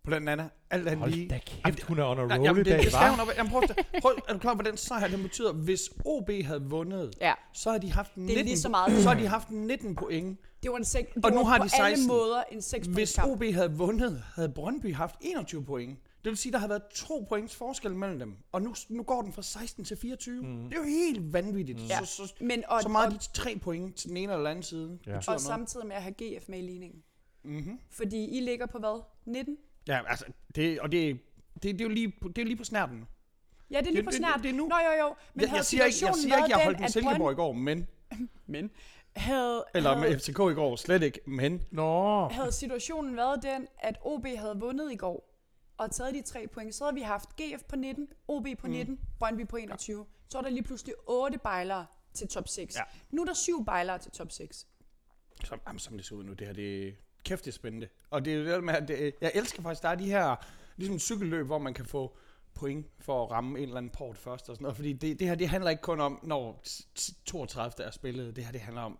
På den anden, alt andet lige.
Hold da kæft, hun er on a roll
jamen,
i
det,
dag,
det skal hun
hva'?
op. Jamen, prøv, at- prøv, er du klar over, hvad den sejr den betyder? Hvis OB havde vundet,
Ja,
så havde de haft 19,
det er lige så meget.
så havde de haft 19 point.
Det var, en sek- det
Og nu har
på
de 16.
alle måder en 6
Hvis OB havde vundet, havde Brøndby haft 21 point. Det vil sige, der har været to points forskel mellem dem. Og nu, nu går den fra 16 til 24. Mm. Det er jo helt vanvittigt. Mm.
Ja.
Så, så,
Men, og,
så meget
og,
af de tre point til den ene eller anden side
Ja.
og
noget.
samtidig med at have GF med i ligningen.
Mm-hmm.
Fordi I ligger på hvad? 19?
Ja, altså, det, og det, det, det, er jo lige, på- det er lige på snærten.
Ja, det er lige
Det-
på
det-
snart.
det er nu.
Nå jo jo. Men
jeg, jeg, siger ikke, jeg
situationen
siger ikke, jeg holdt
den,
med
at
Silkeborg i går, men...
Men havde,
Eller
havde,
med FCK i går, slet ikke, men...
Nå.
havde situationen været den, at OB havde vundet i går, og taget de tre point, så havde vi haft GF på 19, OB på 19, mm. Brøndby på 21. Så er der lige pludselig 8 bejlere til top 6.
Ja.
Nu er der syv bejlere til top 6.
Som, jamen, som det ser ud nu, det her, det kæft, det er spændende. Og det er jo det med, at det, jeg elsker faktisk, der er de her, ligesom cykelløb, hvor man kan få point for at ramme en eller anden port først og sådan noget. Fordi det, det her, det handler ikke kun om, når t- t- 32 er spillet. Det her, det handler om,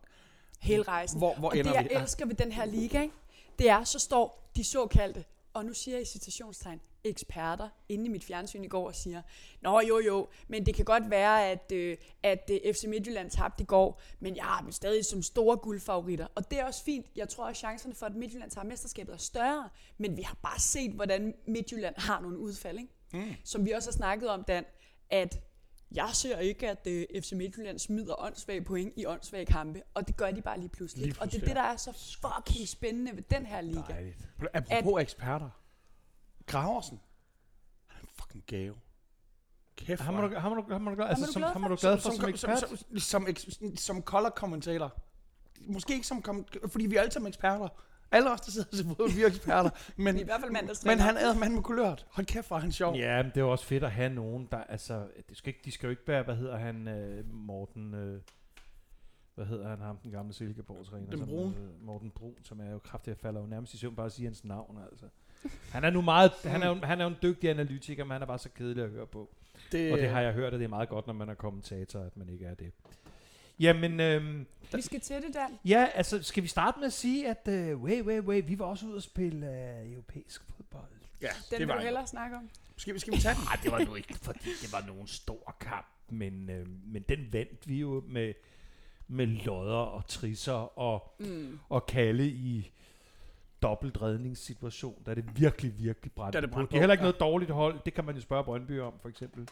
Hele rejsen.
hvor, hvor
og det,
ender
jeg
vi? Ja.
elsker ved den her liga, ikke? det er, så står de såkaldte og nu siger jeg i citationstegn, eksperter inde i mit fjernsyn i går og siger, Nå jo jo, men det kan godt være, at, øh, at øh, FC Midtjylland tabte i går, men jeg har dem stadig som store guldfavoritter. Og det er også fint. Jeg tror, at chancerne for, at Midtjylland tager mesterskabet er større, men vi har bare set, hvordan Midtjylland har nogle udfald, ikke? Mm. Som vi også har snakket om, Dan, at jeg ser ikke, at øh, FC Midtjylland smider åndssvage point i åndssvage kampe, og det gør de bare lige pludselig.
Lige
og det er
pludselig,
det, der er så fucking spændende ved den her liga.
Dejligt.
Apropos eksperter. Graversen. Han er en fucking gave. Kæft,
Ham er du, ham er du, ham er du, glad- altså, som,
glad
ham
for?
er du glad for
som,
som,
som,
ekspert?
som, som, som, eks- som color kommentator. Måske ikke som fordi vi er alle sammen eksperter. Alle os, der sidder til fodbold, vi er eksperter. Men,
i hvert fald mandagstræner.
men han er mand med kulørt. Hold kæft, hvor han sjov.
Ja, men det er også fedt at have nogen, der, altså, det skal ikke, de skal jo ikke være, hvad hedder han, øh, Morten, øh, hvad hedder han, ham, den gamle Silkeborg-træner?
Den
som,
Brun.
Øh, Morten Brun, som er jo kraftig, jeg falder jo nærmest i søvn bare at sige hans navn, altså. Han er nu meget, han er, jo, han er jo en dygtig analytiker, men han er bare så kedelig at høre på.
Det,
Og det har jeg hørt, at det er meget godt, når man er kommentator, at man ikke er det. Jamen, øhm,
Vi skal til det, Dan.
ja, altså, skal vi starte med at sige, at øh, wait, wait, wait, vi var også ude at spille øh, europæisk fodbold.
ja,
Den
det
vil
var
du hellere snakke om.
Skal, vi- skal vi tage den?
Nej, det var nu ikke, fordi det var nogen stor kamp, men, øh, men den vandt vi jo med, med lodder og trisser og,
Mm.
og kalde i dobbelt redningssituation, der er det virkelig, virkelig brændt.
Der er det
på.
brændt
De er heller ikke
ja.
noget dårligt hold, det kan man jo spørge Brøndby om, for eksempel.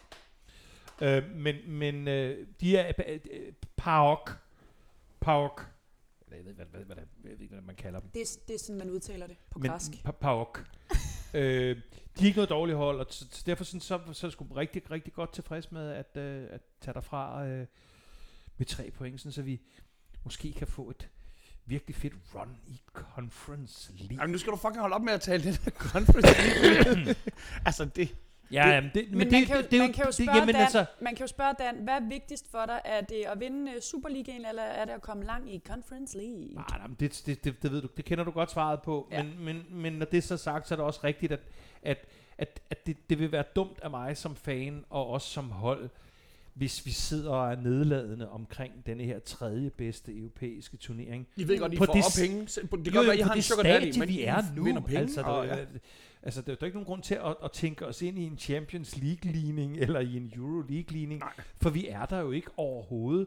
Øh, men men øh, de er øh, PAOK, PAOK, jeg ved ikke, hvad, hvad, hvad, jeg ved ikke, hvad man kalder dem.
Det, er, det er sådan, man udtaler det på
Men
græsk.
pa- PAOK. øh, de er ikke noget dårligt hold, og så, så derfor sådan, så, så er jeg sgu rigtig, rigtig godt tilfreds med at, øh, at tage derfra øh, med tre point, sådan, så vi måske kan få et virkelig fedt run i Conference League.
Jamen, nu skal du fucking holde op med at tale det der conference. League. altså, det...
Ja, jamen, det, men,
Men
det,
man kan jo-
det, det,
man kan jo
det,
spørge
jamen,
Dan-
altså,
Man kan jo spørge Dan, hvad er vigtigst for dig? Er det at vinde øh, Superligaen, eller er det at komme langt i Conference League?
Nej, nej, det, det, det, det, ved du, det kender du godt svaret på.
Ja.
Men, men, men når det er så sagt, så er det også rigtigt, at, at, at, at det, det vil være dumt af mig som fan, og også som hold, hvis vi sidder og er nedladende omkring denne her tredje bedste europæiske turnering.
I ved godt, I
På
får
det
penge. Så- Det kan
Jo,
godt være, I
på
har en
det
sugar daddy,
stadie,
men
vi er nu.
vinder penge.
Altså,
og,
der,
ja.
altså, der er jo ikke nogen grund til at, at tænke os ind i en Champions League-ligning, eller i en Euro League-ligning, for vi er der jo ikke overhovedet.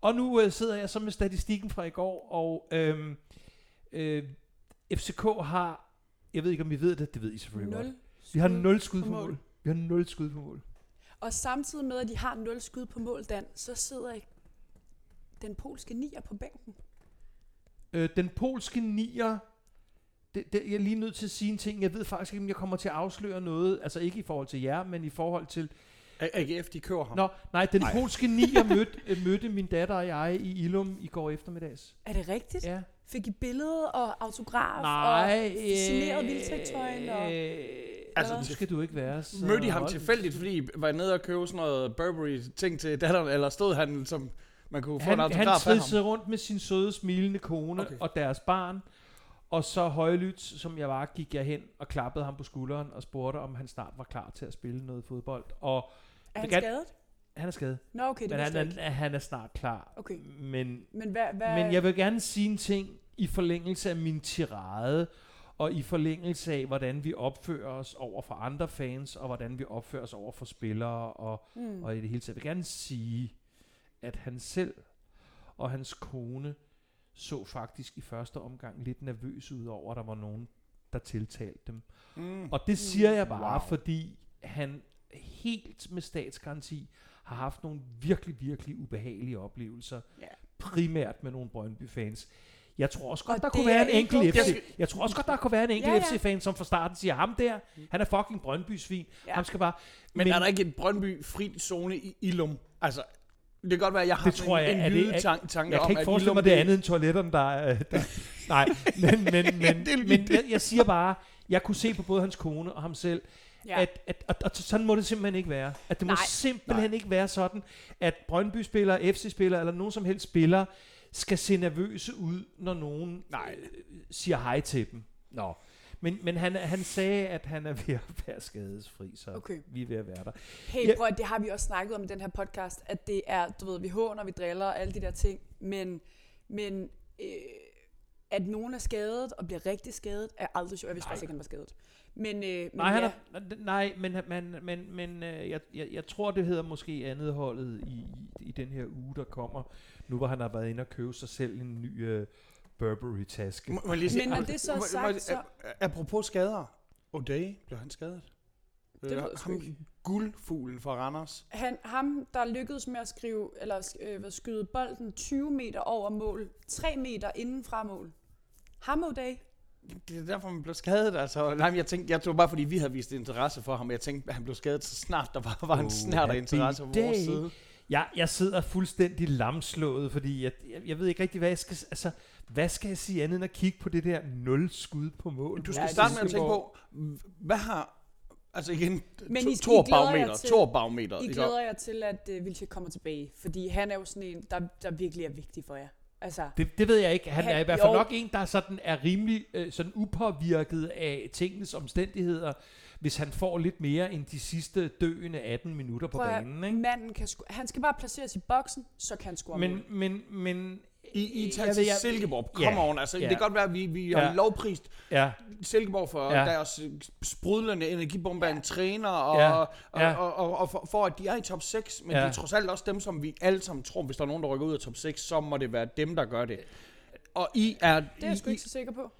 Og nu øh, sidder jeg så med statistikken fra i går, og øhm, øh, FCK har, jeg ved ikke om I ved det, det ved I selvfølgelig godt.
Nul
Vi har 0 skud på
på
mål.
mål.
Vi har 0 skud på mål.
Og samtidig med, at de har 0 skud på mål, Dan, så sidder den polske nier på bænken.
Øh, den polske nier, det, det, jeg er lige nødt til at sige en ting. Jeg ved faktisk ikke, om jeg kommer til at afsløre noget, altså ikke i forhold til jer, men i forhold til
AGF, de kører ham.
Nå, nej, den
Nej.
polske nier mødte, øh, mødte min datter og jeg i Ilum i går eftermiddags.
Er det rigtigt?
Ja.
Fik I billede og autograf
Nej.
og signeret vildtægtøjen? Og...
Altså,
Altså, nu skal du ikke være så...
Mødte I ham tilfældigt, fordi I var nede og købe sådan noget Burberry-ting til datteren, eller stod han, som man kunne få en
Han, han
autograf af ham?
tridsede rundt med sin søde, smilende kone
Okay.
og deres barn. Og så højlydt, som jeg var, gik jeg hen og klappede ham på skulderen og spurgte, om han snart var klar til at spille noget fodbold. Og
Er han skadet?
han er skadet,
Nå, okay, det
men han er, han er snart klar.
Okay,
Men
men hvad... hvad
Men jeg vil gerne sige en ting i forlængelse af min tirade, og i forlængelse af, hvordan vi opfører os over for andre fans, og hvordan vi opfører os over for spillere, og,
mm.
og i det hele taget. Jeg vil gerne sige, at han selv og hans kone så faktisk i første omgang lidt nervøs ud over, at der var nogen, der tiltalte dem.
Mm.
Og det siger jeg bare,
Wow.
fordi han helt med statsgaranti har haft nogle virkelig, virkelig ubehagelige oplevelser.
Ja.
Primært med nogle Brøndby-fans. Jeg tror også godt,
Og
der kunne være en
ikke
enkelt. FC. Jeg tror også godt, der kunne være en enkelt
Ja, ja.
FC-fan, som fra starten siger, ham der, han er fucking Brøndby-svin.
Ja.
Ja. Ham skal bare...
Men, er der ikke en Brøndby-fri zone i Ilum? Altså, det kan godt være, at jeg har
Det tror jeg,
en, en
det-
jyde tanke,
Jeg
om,
kan ikke
at
forestille
Ilum,
mig, det er andet end toiletterne, der er... Der. Nej, men, men, men,
det er
men jeg, jeg siger bare, jeg kunne se på både hans kone og ham selv,
Ja.
ja. at, at, at, at sådan må det simpelthen ikke være. At det må
Nej.
simpelthen ikke være sådan, at Brøndby-spillere, FC-spillere eller nogen som helst spillere skal se nervøse ud, når nogen
Nej.
øh, siger hej til dem. Nå. Men, men han, han sagde, at han er ved at være skadesfri, så
Okay.
vi er ved at være der.
Hey,
Ja.
prøv det har vi også snakket om i den her podcast, at det er, du ved, vi håner, vi driller og alle de der ting, men, men øh, at nogen er skadet og bliver rigtig skadet, er aldrig sjovt. Jeg vidste faktisk ikke, han var skadet. Men, øh, men
Nej, han
ja,
er, nej, men, men, men, men øh, jeg, jeg, jeg tror, det hedder måske andet holdet i, i, i den her uge, der kommer. Nu hvor han har været inde og købe sig selv en ny øh, Burberry-taske.
Må, må jeg lige sige-
Men når det så er
må- må-
sagt, så-
Apropos skader. O'Day, blev han skadet?
Det ved jeg
ham guldfuglen fra Randers.
han, ham, der lykkedes med at skrive, eller øh, skyde bolden 20 meter over mål, 3 meter inden fra mål. Ham O'Day.
Det er derfor, man blev skadet. Altså, nej, men jeg tænkte, jeg tror bare, fordi vi havde vist interesse for ham. Jeg tænkte, at han blev skadet så snart, der var, var en
Oh,
snært af interesse på vores side.
Jeg, jeg sidder fuldstændig lamslået, fordi jeg, jeg, jeg ved ikke rigtig, hvad jeg skal... Altså, hvad skal jeg sige andet end at kigge på det der nul skud på mål?
Du skal
Ja,
starte med at tænke på, hvad har... Altså igen,
Men
to,
I- I glæder jer
barometer,
til-
Thor barometer.
I glæder jer til, at øh, Vilcek kommer tilbage, fordi han er jo sådan en, der, der virkelig er vigtig for jer. Altså,
Det, det ved jeg ikke. Han,
Han-
er i hvert fald
jo.
nok en, der sådan er rimelig øh, sådan upåvirket af tingenes omstændigheder, hvis han får lidt mere end de sidste døende 18 minutter på
prøv
banen. Ikke?
manden kan sco- han skal bare placeres i boksen, så kan han score
Men, men, men...
I, I tager
jeg
til
jeg-
Silkeborg.
Ja,
Come on, altså.
ja.
Det kan godt være, at vi, vi har
Ja.
lovprist
Ja,
Silkeborg for
Ja.
ja. deres øh, sprudlende energibombe af en træner, og,
Ja.
og,
Ja.
og, og, og for, for, at de er i top 6, men
Ja.
ja. det er trods alt også dem, som vi alle sammen tror, hvis der er nogen, der rykker ud af top 6, så må det være dem, der gør det. Og I er...
det er jeg sgu
I,
ikke så sikker på.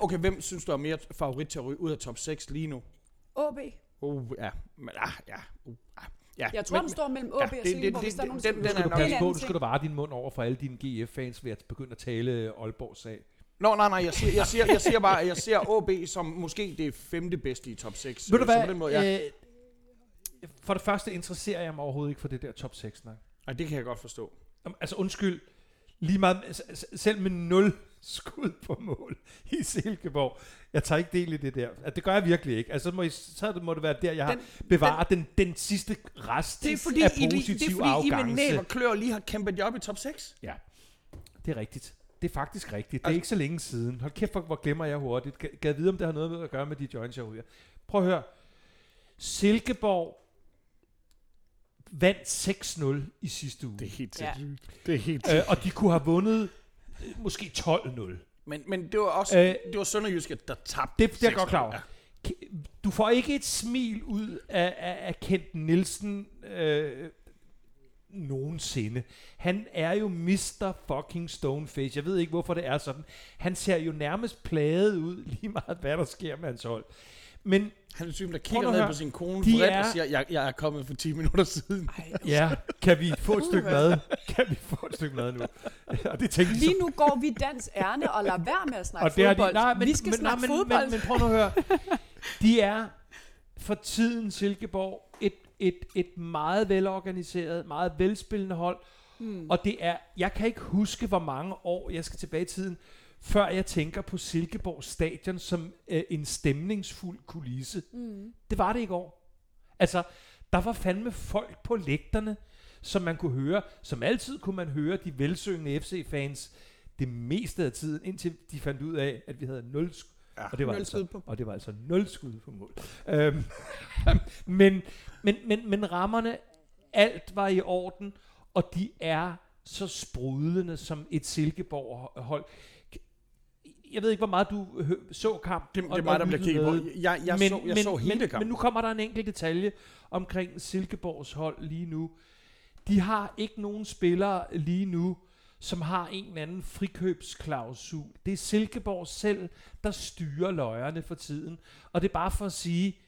Okay, hvem synes du er mere favorit til at ryge ud af top 6 lige nu?
OB.
Uh, ja. Men, ah, ja. Uh, ah, ja.
Jeg tror,
men,
den står mellem OB
ja,
og Silkeborg,
det-
hvis der er nogen,
den- den
skal
er
du
nok-
Det
passe
en
på,
anden
du skal du vare din mund over for alle dine GF-fans ved at begynde at tale Aalborg-sag.
Nå, nej, nej, jeg siger, jeg siger, jeg siger bare, at jeg ser OB som måske det femte bedste i top 6.
Ved du
Så
hvad?
den måde, ja.
øh, for det første interesserer jeg mig overhovedet ikke for det der top 6-snak.
Ej, det kan jeg godt forstå.
Altså undskyld, lige meget, selv med 0 skud på mål i Silkeborg, jeg tager ikke del i det der. Altså, det gør jeg virkelig ikke. Altså, så må, I, så må det være der, jeg har
Den-
bevaret den, den sidste rest
Det er fordi,
af
I,
positiv
det er, fordi I med næb og klør lige har kæmpet jer op i top 6.
Ja, det er rigtigt. Det er faktisk rigtigt. Det er
Altså-
ikke så længe siden. Hold kæft, hvor, hvor glemmer jeg hurtigt. Jeg vide, om det har noget med at gøre med de joints, jeg ryger? Prøv at høre. Silkeborg vandt 6-0 i sidste uge.
Det er helt
Ja.
sindssygt. Det er helt
Øh, og de kunne have vundet måske 12-0.
Men, men det var også,
Øh,
det var Sønderjyske, der tabte.
Det, det er godt
6-0.
klar over.
Ja.
Du får ikke et smil ud af, af, af Kent Nielsen øh, nogensinde. Han er jo Mr. fucking Stoneface. Jeg ved ikke, hvorfor det er sådan. Han ser jo nærmest plaget ud, lige meget hvad der sker med hans hold. Men
Han er typen, der kigger ned på sin kone
De
vredt
er-
og siger, jeg, jeg er kommet for 10 minutter siden.
Ej,
ja, kan vi få et stykke mad? Kan vi få et stykke mad nu? og det tænkte
Lige nu går vi dans ærne og lader være med at snakke
og det
fodbold.
de, nej, men,
vi skal
men,
snakke
nej, men,
fodbold.
Men, men prøv nu at høre. De er for tiden Silkeborg et, et, et meget velorganiseret, meget velspillende hold.
Hmm.
Og det er, jeg kan ikke huske, hvor mange år jeg skal tilbage i tiden, før jeg tænker på Silkeborg stadion som øh, en stemningsfuld kulisse.
Mm.
Det var det i går. Altså, der var fandme folk på lægterne, som man kunne høre. Som altid kunne man høre de velsyngende FC-fans det meste af tiden, indtil de fandt ud af, at vi havde 0 sk-
Ja,
og det var
nul
altså,
skud på.
og det var altså 0 skud på mål. Øhm, men, men, men, men rammerne, alt var i orden, og de er så sprudlende som et Silkeborg-hold. Jeg ved ikke, hvor meget du hø- så kampen.
Det, det er mig, der bliver kigget på. Jeg, jeg, så, jeg så hele
men,
kampen.
men nu kommer der en enkelt detalje omkring Silkeborgs hold lige nu. De har ikke nogen spillere lige nu, som har en eller anden frikøbsklausul. Det er Silkeborg selv, der styrer løjerne for tiden. Og det er bare for at sige,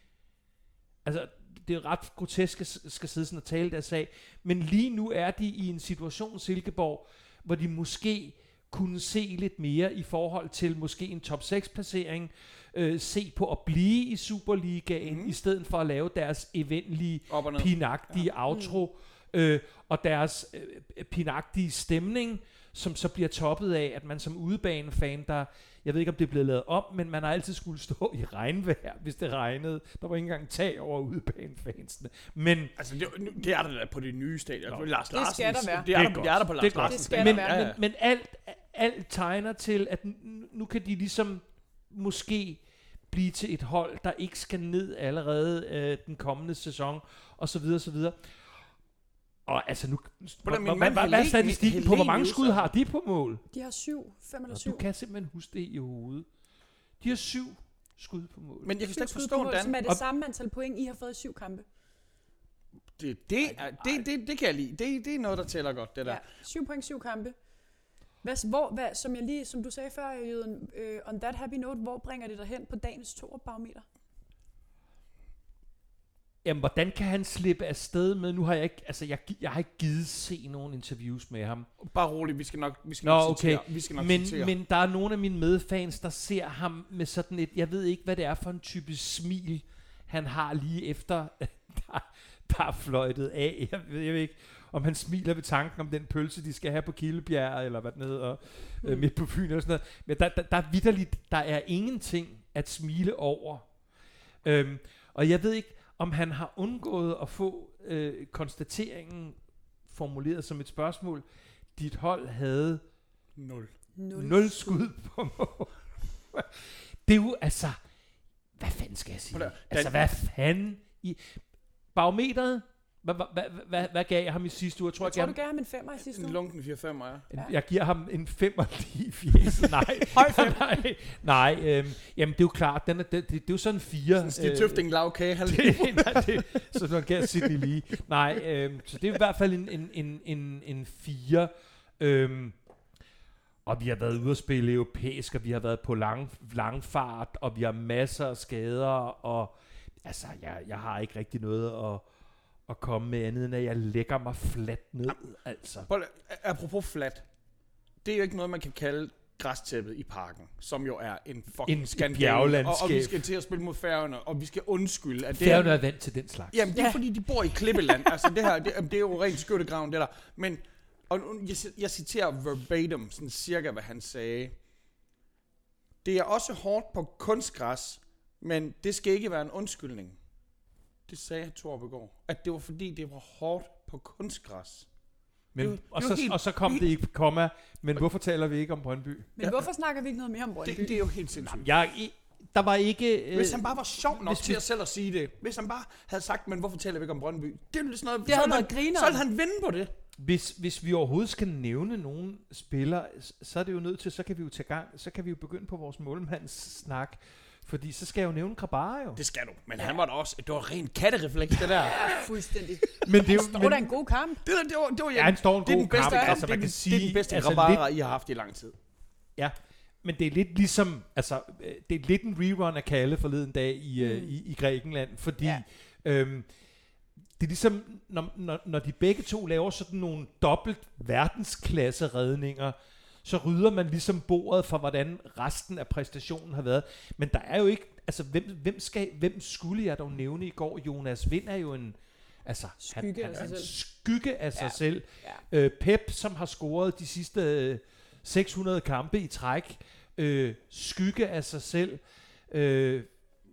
altså det er ret grotesk at skal sidde sådan og tale deres sag, men lige nu er de i en situation, Silkeborg, hvor de måske kunne se lidt mere i forhold til måske en top 6 placering, øh, se på at blive i Superligaen, mm. i stedet for at lave deres eventlige pinagtige ja. outro, øh, og deres øh, pinagtige stemning, som så bliver toppet af, at man som udebanefan, der, jeg ved ikke om det er blevet lavet om, men man har altid skulle stå i regnvejr, hvis det regnede. Der var ikke engang tag over udebanefansene. Men
Altså, det, det er der da på det nye stadion. Lars
Det skal der være.
Det er,
Det er
der,
godt.
det er der på Lars
godt.
Larsens
Det skal der være.
men, men alt, alt tegner til, at nu kan de ligesom måske blive til et hold, der ikke skal ned allerede øh, den kommende sæson, og så videre, så videre. Og altså nu,
Hvordan
hvad, hvad, er statistikken på, hvor mange skud har de på mål?
De har syv, fem eller syv.
du kan simpelthen huske det i hovedet. De har syv skud på mål.
Men jeg kan slet ikke forstå,
mål, som er det samme antal point, I har fået i syv kampe.
Det, det, er, det, det, det kan jeg lide. Det, det er noget, der tæller godt, det der.
Ja, syv point, syv kampe. Hvad, hvor, hvad, som, jeg lige, som du sagde før, Jøden, øh, on that happy note, hvor bringer det dig hen på dagens to barometer?
Jamen, hvordan kan han slippe afsted med, nu har jeg ikke, altså jeg, jeg har ikke givet se nogen interviews med ham.
Bare roligt, vi skal nok, vi skal
Nå,
nok
okay.
citere. Vi skal nok
Men,
citere.
men der er nogle af mine medfans, der ser ham med sådan et, jeg ved ikke, hvad det er for en type smil, han har lige efter, der, der er fløjtet af. Jeg ved, jeg ved ikke, om han smiler ved tanken om den pølse, de skal have på Kildebjerg, eller hvad den hedder, mm. øh, midt på Fyn eller sådan noget. Men der, der, der er vidderligt, der er ingenting at smile over. Øhm, og jeg ved ikke, om han har undgået at få øh, konstateringen formuleret som et spørgsmål. Dit hold havde
Nul.
Nul,
Nul skud på mål. Det er jo altså... Hvad fanden skal jeg sige? Altså, hvad fanden i... Barometeret? Hvad, hvad, hvad, hvad, gav jeg ham i sidste uge? Jeg tror,
Jeg
jeg,
tror,
jeg,
du gav ham en femmer i sidste
En
uge.
lunken 4-5, ja.
jeg, jeg giver ham en femmer lige i fjeset. Nej. nej, nej øhm, jamen, det er jo klart. Den er, det, det, det, er jo sådan fire.
Sådan Stig Tøfting lav kage.
det, nej, det, så man kan Sydney lige. Nej, øhm, så det er i hvert fald en, en, en, en, en fire. Øhm, og vi har været ude at spille europæisk, og vi har været på lang, langfart, og vi har masser af skader, og altså, jeg, jeg har ikke rigtig noget at, at komme med andet, end at jeg lægger mig fladt ned, altså.
Prøv Apropos flat. Det er jo ikke noget, man kan kalde græstæppet i parken, som jo er en fucking
En
skandale.
bjerglandskab.
Og, og vi skal til at spille mod færgerne, og vi skal undskylde, at det
Færøerne
er...
er vant til den slags.
Jamen, det er
Ja.
fordi, de bor i Klippeland. altså, det her, det, det er jo rent skyttegraven, det der. Men, og jeg, jeg citerer verbatim, sådan cirka, hvad han sagde. Det er også hårdt på kunstgræs, men det skal ikke være en undskyldning. Det sagde går. At det var fordi, det var hårdt på kunstgræs.
Men,
det jo-
og,
det
så,
helt-
og så kom det ikke komma, men hvorfor taler vi ikke om Brøndby?
Men hvorfor snakker vi ikke noget mere om Brøndby?
Det, det er jo helt sindssygt.
Jeg, der var ikke... Øh,
Hvis han bare var sjov nok
hvis
til
vi-
at selv at sige det. Hvis han bare havde sagt, men hvorfor taler vi ikke om Brøndby? Det er jo sådan noget,
Det havde
så ville
været.
Så ville han vinde på det.
Hvis, hvis vi overhovedet skal nævne nogen spillere, så er det jo nødt til, så kan vi jo tage gang, så kan vi jo begynde på vores målmands snak. Fordi så skal jeg jo nævne Krabara jo.
Det skal du. Men han var da også, det var rent katterefleks, det der.
Ja, fuldstændig.
Men det er jo,
Står der en god kamp?
Det, der, det var, det var,
ja, han står en
det er
god
den bedste,
kamp, altså
det, er
man
den,
kan sige,
det er den bedste
altså,
altså,
lidt,
I har haft i lang tid.
ja, men det er lidt ligesom, altså, øh, det er lidt en rerun af Kalle forleden dag i, mm.
Mm.
i, i Grækenland, fordi
Ja.
øhm, det er ligesom, når, når, når de begge to laver sådan nogle dobbelt verdensklasse redninger, så rydder man ligesom bordet for, hvordan resten af præstationen har været. Men der er jo ikke, altså hvem, hvem, skal, hvem skulle jeg dog nævne i går? Jonas Vind er jo en, altså
Skygge
han,
af
han er
sig
en
selv.
skygge af sig
Ja.
selv.
Ja.
Øh, Pep, som har scoret de sidste øh, 600 kampe i træk, øh, skygge af sig selv. Øh,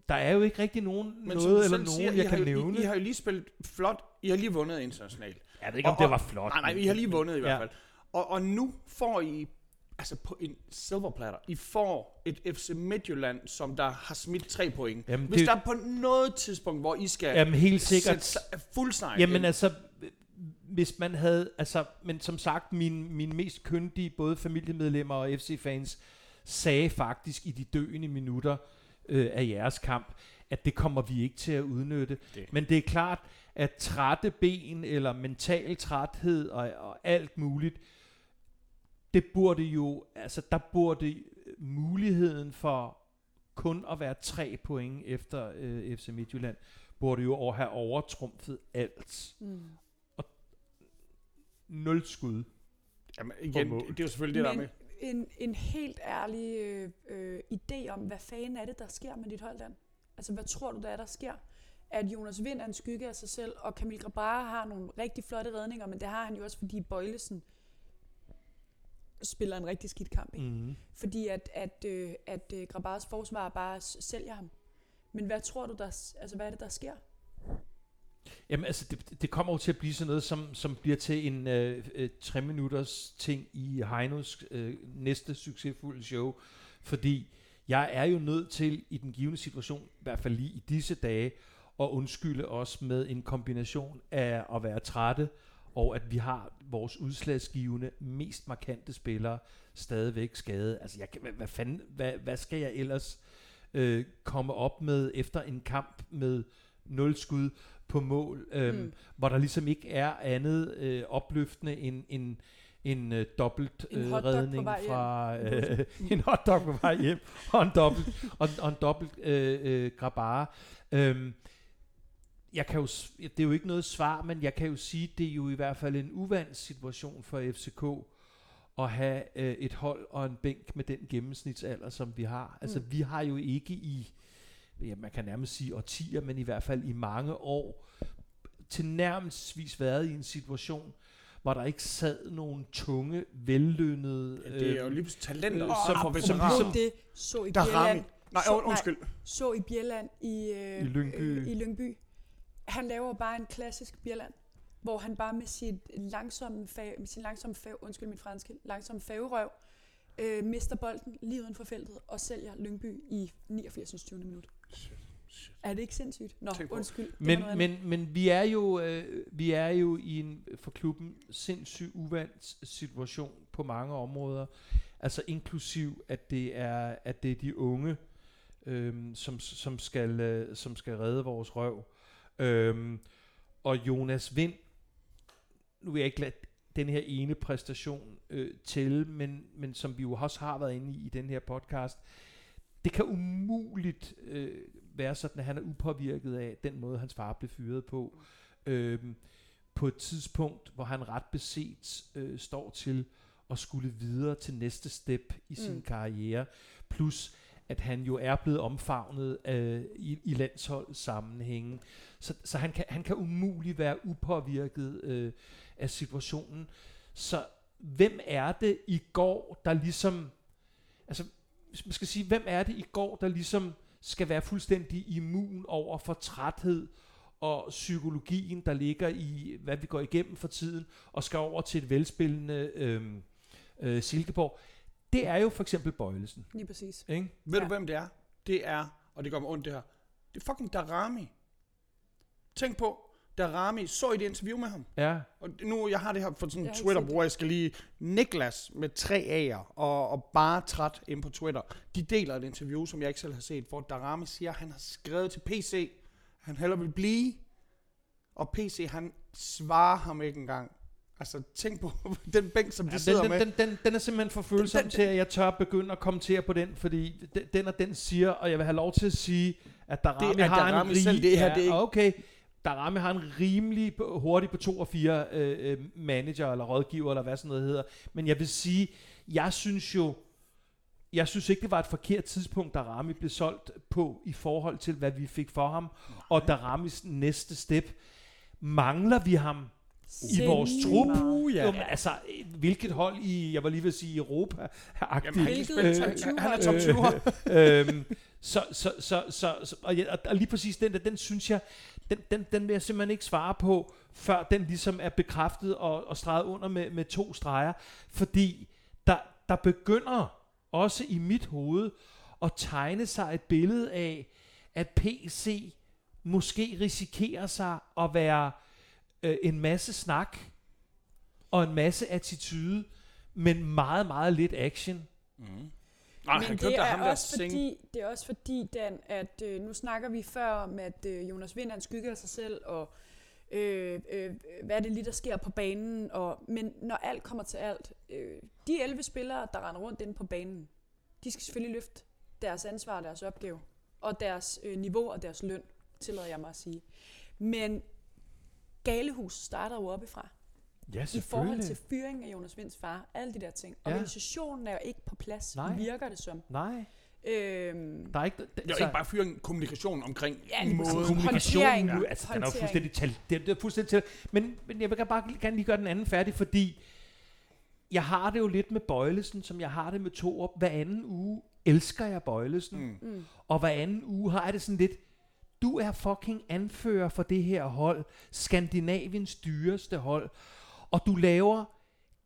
der er jo ikke rigtig nogen
Men
noget eller nogen,
siger,
jeg
I
kan
jo,
nævne.
I, I, har jo lige spillet flot. I har lige vundet internationalt.
jeg ved ikke, om
og-
det var flot.
Nej, nej, I har lige vundet i hvert
Ja.
fald. Og, og nu får I, altså på en silverplatter, I får et FC Midtjylland, som der har smidt tre point.
Jamen,
Hvis
det-
der er på noget tidspunkt, hvor I skal
Jamen helt sikkert.
sætte sig- fuld sejr
Jamen
ind,
altså, hvis man havde, altså, men som sagt, mine, mine mest kyndige, både familiemedlemmer og FC-fans, sagde faktisk i de døende minutter øh, af jeres kamp, at det kommer vi ikke til at udnytte.
Det.
Men det er klart, at trætte ben eller mental træthed og, og alt muligt, det burde jo, altså der burde muligheden for kun at være tre point efter øh, FC Midtjylland, burde jo over- have overtrumfet alt.
Mm.
Nul skud.
Jamen, igen, det er jo selvfølgelig det der
Men
med.
en, en helt ærlig øh, øh, idé om, hvad fanden er det, der sker med dit hold, Dan? Altså, hvad tror du, der er, der sker? At Jonas Vind er en skygge af sig selv, og Kamil Grabara har nogle rigtig flotte redninger, men det har han jo også, fordi Bøjlesen spiller en rigtig skidt kamp. Ikke?
Mm.
Fordi at, at, øh, at øh, Grabaras forsvar bare sælger ham. Men hvad tror du, der, altså, hvad er det, der sker?
Jamen altså, det, det kommer jo til at blive sådan noget, som, som bliver til en øh, øh, tre minutters ting i Heinos øh, næste succesfulde show. Fordi jeg er jo nødt til i den givende situation, i hvert fald lige i disse dage, at undskylde os med en kombination af at være trætte og at vi har vores udslagsgivende, mest markante spillere stadigvæk skadet. Altså, jeg, kan- hvad, hvad, fanden, hvad, hvad skal jeg ellers øh, komme op med efter en kamp med nul skud på mål, øh,
Mm.
hvor der ligesom ikke er andet øh, opløftende end en en øh, dobbelt
En
øh, redning fra øh, en hotdog på vej hjem og en dobbelt og, og en dobbelt øh, øh, grabare. Øhm, jeg kan jo, det er jo ikke noget svar, men jeg kan jo sige, det er jo i hvert fald en uvandt situation for FCK at have øh, et hold og en bænk med den gennemsnitsalder, som vi har. Altså,
Mm.
vi har jo ikke i, ja, man kan nærmest sige årtier, men i hvert fald i mange år, tilnærmelsesvis været i en situation, hvor der ikke sad nogen tunge, vellønnede...
Ja, det er jo
øh,
lige talenter,
øh,
som
som-
får
som ligesom-
det så i. Bjelland.
Nej, undskyld.
så i Bjelland i, øh,
I Lyngby.
Øh, i Lyngby. Han laver bare en klassisk Bjelland, hvor han bare med sit langsomme, fa- med sin langsomme fag, undskyld mit franske, langsomme fagerøv, øh, mister bolden lige uden for feltet og sælger Lyngby i 89. 20. minut. Er det ikke sindssygt? Nå, undskyld.
Men, men, men vi er jo øh, vi er jo i en for klubben sindssygt uvandt situation på mange områder. Altså inklusiv at det er at det er de unge øhm, som som skal øh, som skal redde vores røv. Øhm, og Jonas Vind nu vil jeg ikke lade den her ene præstation øh, til, men, men som vi jo også har været inde i i den her podcast, det kan umuligt øh, være sådan, at han er upåvirket af den måde, hans far blev fyret på. Øhm, på et tidspunkt, hvor han ret beset øh, står til at skulle videre til næste step i sin
Mm.
karriere. Plus, at han jo er blevet omfavnet øh, i, i landsholdssammenhængen. Så, så han, kan, han kan umuligt være upåvirket øh, af situationen. Så hvem er det i går, der ligesom... Altså, hvis man skal sige, hvem er det i går, der ligesom skal være fuldstændig immun over for træthed og psykologien, der ligger i, hvad vi går igennem for tiden, og skal over til et velspillende øh, øh, Silkeborg. Det er jo for eksempel Bøjlesen.
Lige præcis.
Ikke?
Ved
Ja.
du, hvem det er? Det er, og det gør mig ondt det her, det er fucking Darami. Tænk på, Darami, så I det interview med ham?
Ja.
Og nu, jeg har det her for sådan en
har ikke
Twitter,
set det.
hvor jeg skal lige... Niklas med tre A'er og, og bare træt ind på Twitter. De deler et interview, som jeg ikke selv har set, hvor Darami siger, at han har skrevet til PC, at han hellere vil blive. Og PC, han svarer ham ikke engang. Altså, tænk på den bænk, som de
Ja,
sidder
den,
med.
den, den, den, den er simpelthen for følsom
den-
til, at jeg tør begynde at kommentere på den, fordi den, den og den siger, og jeg vil have lov til at sige, at Darami
Det
har
Darami
en rig,
selv, det her, det er ikke-
okay, Darami har en rimelig hurtig på 2 og 4 øh, øh, manager eller rådgiver, eller hvad sådan noget hedder. Men jeg vil sige, jeg synes jo, jeg synes ikke, det var et forkert tidspunkt, da Rami blev solgt på i forhold til, hvad vi fik for ham. Og da Ramis næste step, mangler vi ham i vores trup.
Sindssygt
ja.
Jo, men altså, hvilket hold i, jeg var lige ved at sige Europa,
Jamen,
agtigt.
han, kan
Hvilket
spille,
top
han,
20
han er top 20 hold.
øhm, så, så, så, så, så og, ja, og lige præcis den der, den synes jeg, den, den, den vil jeg simpelthen ikke svare på, før den ligesom er bekræftet og, og streget under med, med to streger, fordi der, der begynder også i mit hoved at tegne sig et billede af, at PC måske risikerer sig at være øh, en masse snak og en masse attitude, men meget, meget lidt action.
Mm. Nej,
Men
han
det er,
ham der
også
sing.
fordi, det er også fordi, Dan, at øh, nu snakker vi før om, at øh, Jonas Vind han skygger af sig selv, og øh, øh, hvad er det lige, der sker på banen. Og, men når alt kommer til alt, øh, de 11 spillere, der render rundt inde på banen, de skal selvfølgelig løfte deres ansvar og deres opgave, og deres øh, niveau og deres løn, tillader jeg mig at sige. Men Galehus starter jo oppefra
Ja,
i forhold til fyring af Jonas Vinds far, alle de der ting.
Ja.
Organisationen er jo ikke på plads,
Nej.
virker det som.
Nej,
Øhm,
der er ikke... Der,
Det er ikke bare fyring, kommunikation omkring
Ja,
måden.
kommunikationen
Håndtering.
nu, altså, den er jo fuldstændig tal, det, det er fuldstændig tal. Men, men jeg vil bare gerne lige gøre den anden færdig, fordi jeg har det jo lidt med Bøjlesen, som jeg har det med Torup. Hver anden uge elsker jeg Bøjlesen,
Mm.
mm.
og hver anden uge har jeg det sådan lidt, du er fucking anfører for det her hold, Skandinaviens dyreste hold, og du laver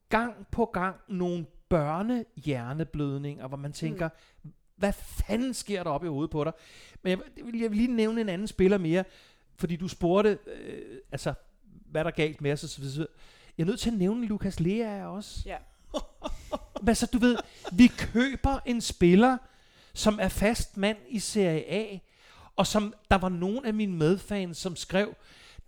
gang på gang nogle børnehjerneblødninger, hvor man tænker, mm. hvad fanden sker der op i hovedet på dig? Men jeg, vil- jeg vil lige nævne en anden spiller mere, fordi du spurgte, øh, altså, hvad der er galt med os så videre. jeg er nødt til at nævne Lukas Lea også.
Ja.
Men så du ved, vi køber en spiller, som er fast mand i Serie A, og som der var nogen af mine medfans, som skrev,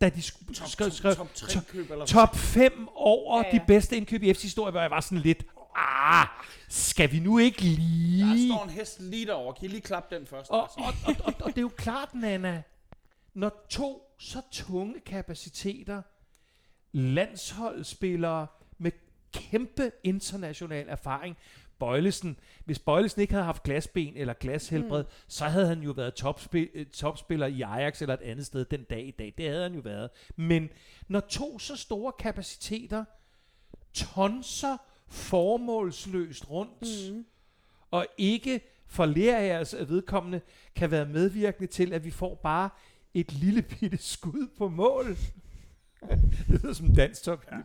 da de sk-
Top,
skrev, skrev
top,
top,
top, køb, eller
top 5 over
Ja,
ja, de bedste indkøb i FC historie, hvor jeg var sådan lidt, ah, skal vi nu ikke lige...
Der står en hest lige derovre. Kan I lige klappe den først?
Og,
altså?
og, og, og, og det er jo klart, Nana, når to så tunge kapaciteter, landsholdsspillere med kæmpe international erfaring, Bøjlesen, hvis Bøjlesen ikke havde haft glasben eller glashelbred, mm. så havde han jo været topspil, øh, topspiller i Ajax eller et andet sted den dag i dag. Det havde han jo været. Men når to så store kapaciteter tonser formålsløst rundt, mm. og ikke for jeres vedkommende kan være medvirkende til, at vi får bare et lille bitte skud på mål. det lyder som dansk top ja.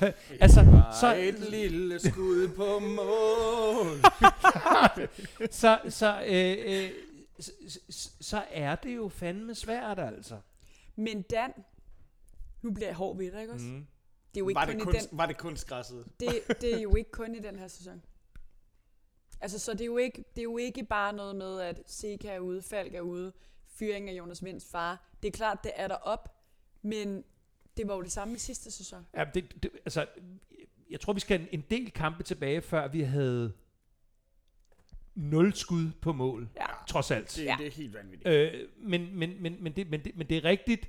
altså, så,
et lille skud på mål.
så, så, øh, øh, så, så, er det jo fandme svært, altså.
Men Dan, nu bliver jeg hård ved dig, ikke også? Mm. Det er jo ikke
Var
kun
det,
i
kunst,
den,
var det kunstgræsset?
det, det er jo ikke kun i den her sæson. Altså, så det er jo ikke, det er jo ikke bare noget med, at Seca er ude, Falk er ude, fyring af Jonas Vinds far. Det er klart, det er der op, men det var jo det samme i sidste sæson.
Ja, det, det, altså, jeg tror, vi skal en, en del kampe tilbage, før vi havde nul skud på mål,
Ja.
trods alt.
Det,
Ja.
det er helt vanvittigt.
Øh, men, men, men, men, det, men, det, men det er rigtigt,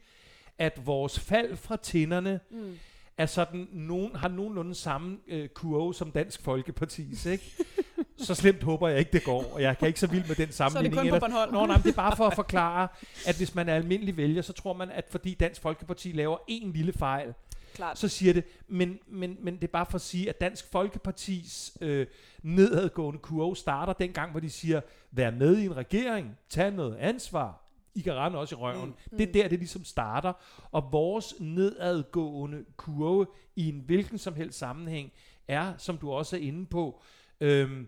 at vores fald fra tinderne
Mm.
er sådan, nogen, har nogenlunde samme øh, kurve som Dansk Folkeparti's, ikke? så slemt håber jeg ikke, det går, og jeg kan ikke så vild med den
Så er det
sammenligning.
kun på Bornholm.
Nå, nej, det er bare for at forklare, at hvis man er almindelig vælger, så tror man, at fordi Dansk Folkeparti laver en lille fejl,
Klart.
så siger det, men, men, men det er bare for at sige, at Dansk Folkepartis øh, nedadgående kurve starter dengang, hvor de siger, vær med i en regering, tag noget ansvar, I kan rende også i røven. Mm. Det er der, det ligesom starter. Og vores nedadgående kurve i en hvilken som helst sammenhæng er, som du også er inde på, øhm,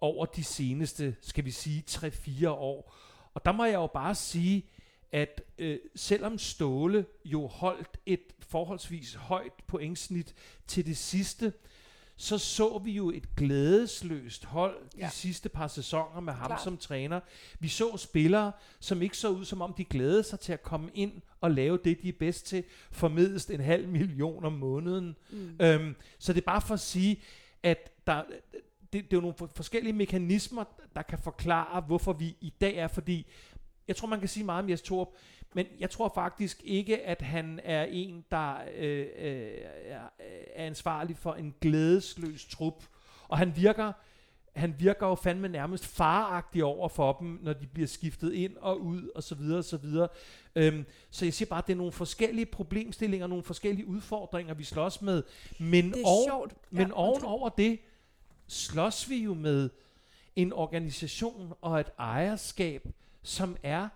over de seneste, skal vi sige, 3-4 år. Og der må jeg jo bare sige, at øh, selvom Ståle jo holdt et forholdsvis højt pointsnit til det sidste, så så vi jo et glædesløst hold de
Ja.
sidste par sæsoner med ham
Klart.
som træner. Vi så spillere, som ikke så ud, som om de glædede sig til at komme ind og lave det, de er bedst til, for mindst en halv million om måneden.
Mm.
Øhm, så det er bare for at sige, at der, det, det er jo nogle for- forskellige mekanismer, der kan forklare, hvorfor vi i dag er, fordi jeg tror, man kan sige meget om Jes Torp, men jeg tror faktisk ikke, at han er en, der øh, øh, er, er ansvarlig for en glædesløs trup. Og han virker, han virker jo fandme nærmest faragtig over for dem, når de bliver skiftet ind og ud, og så videre, og så videre. Øhm, så jeg siger bare, at det er nogle forskellige problemstillinger, nogle forskellige udfordringer, vi slås med. Men,
Det er
oven,
sjovt.
men
Ja,
ovenover det, slås vi jo med en organisation og et ejerskab, som er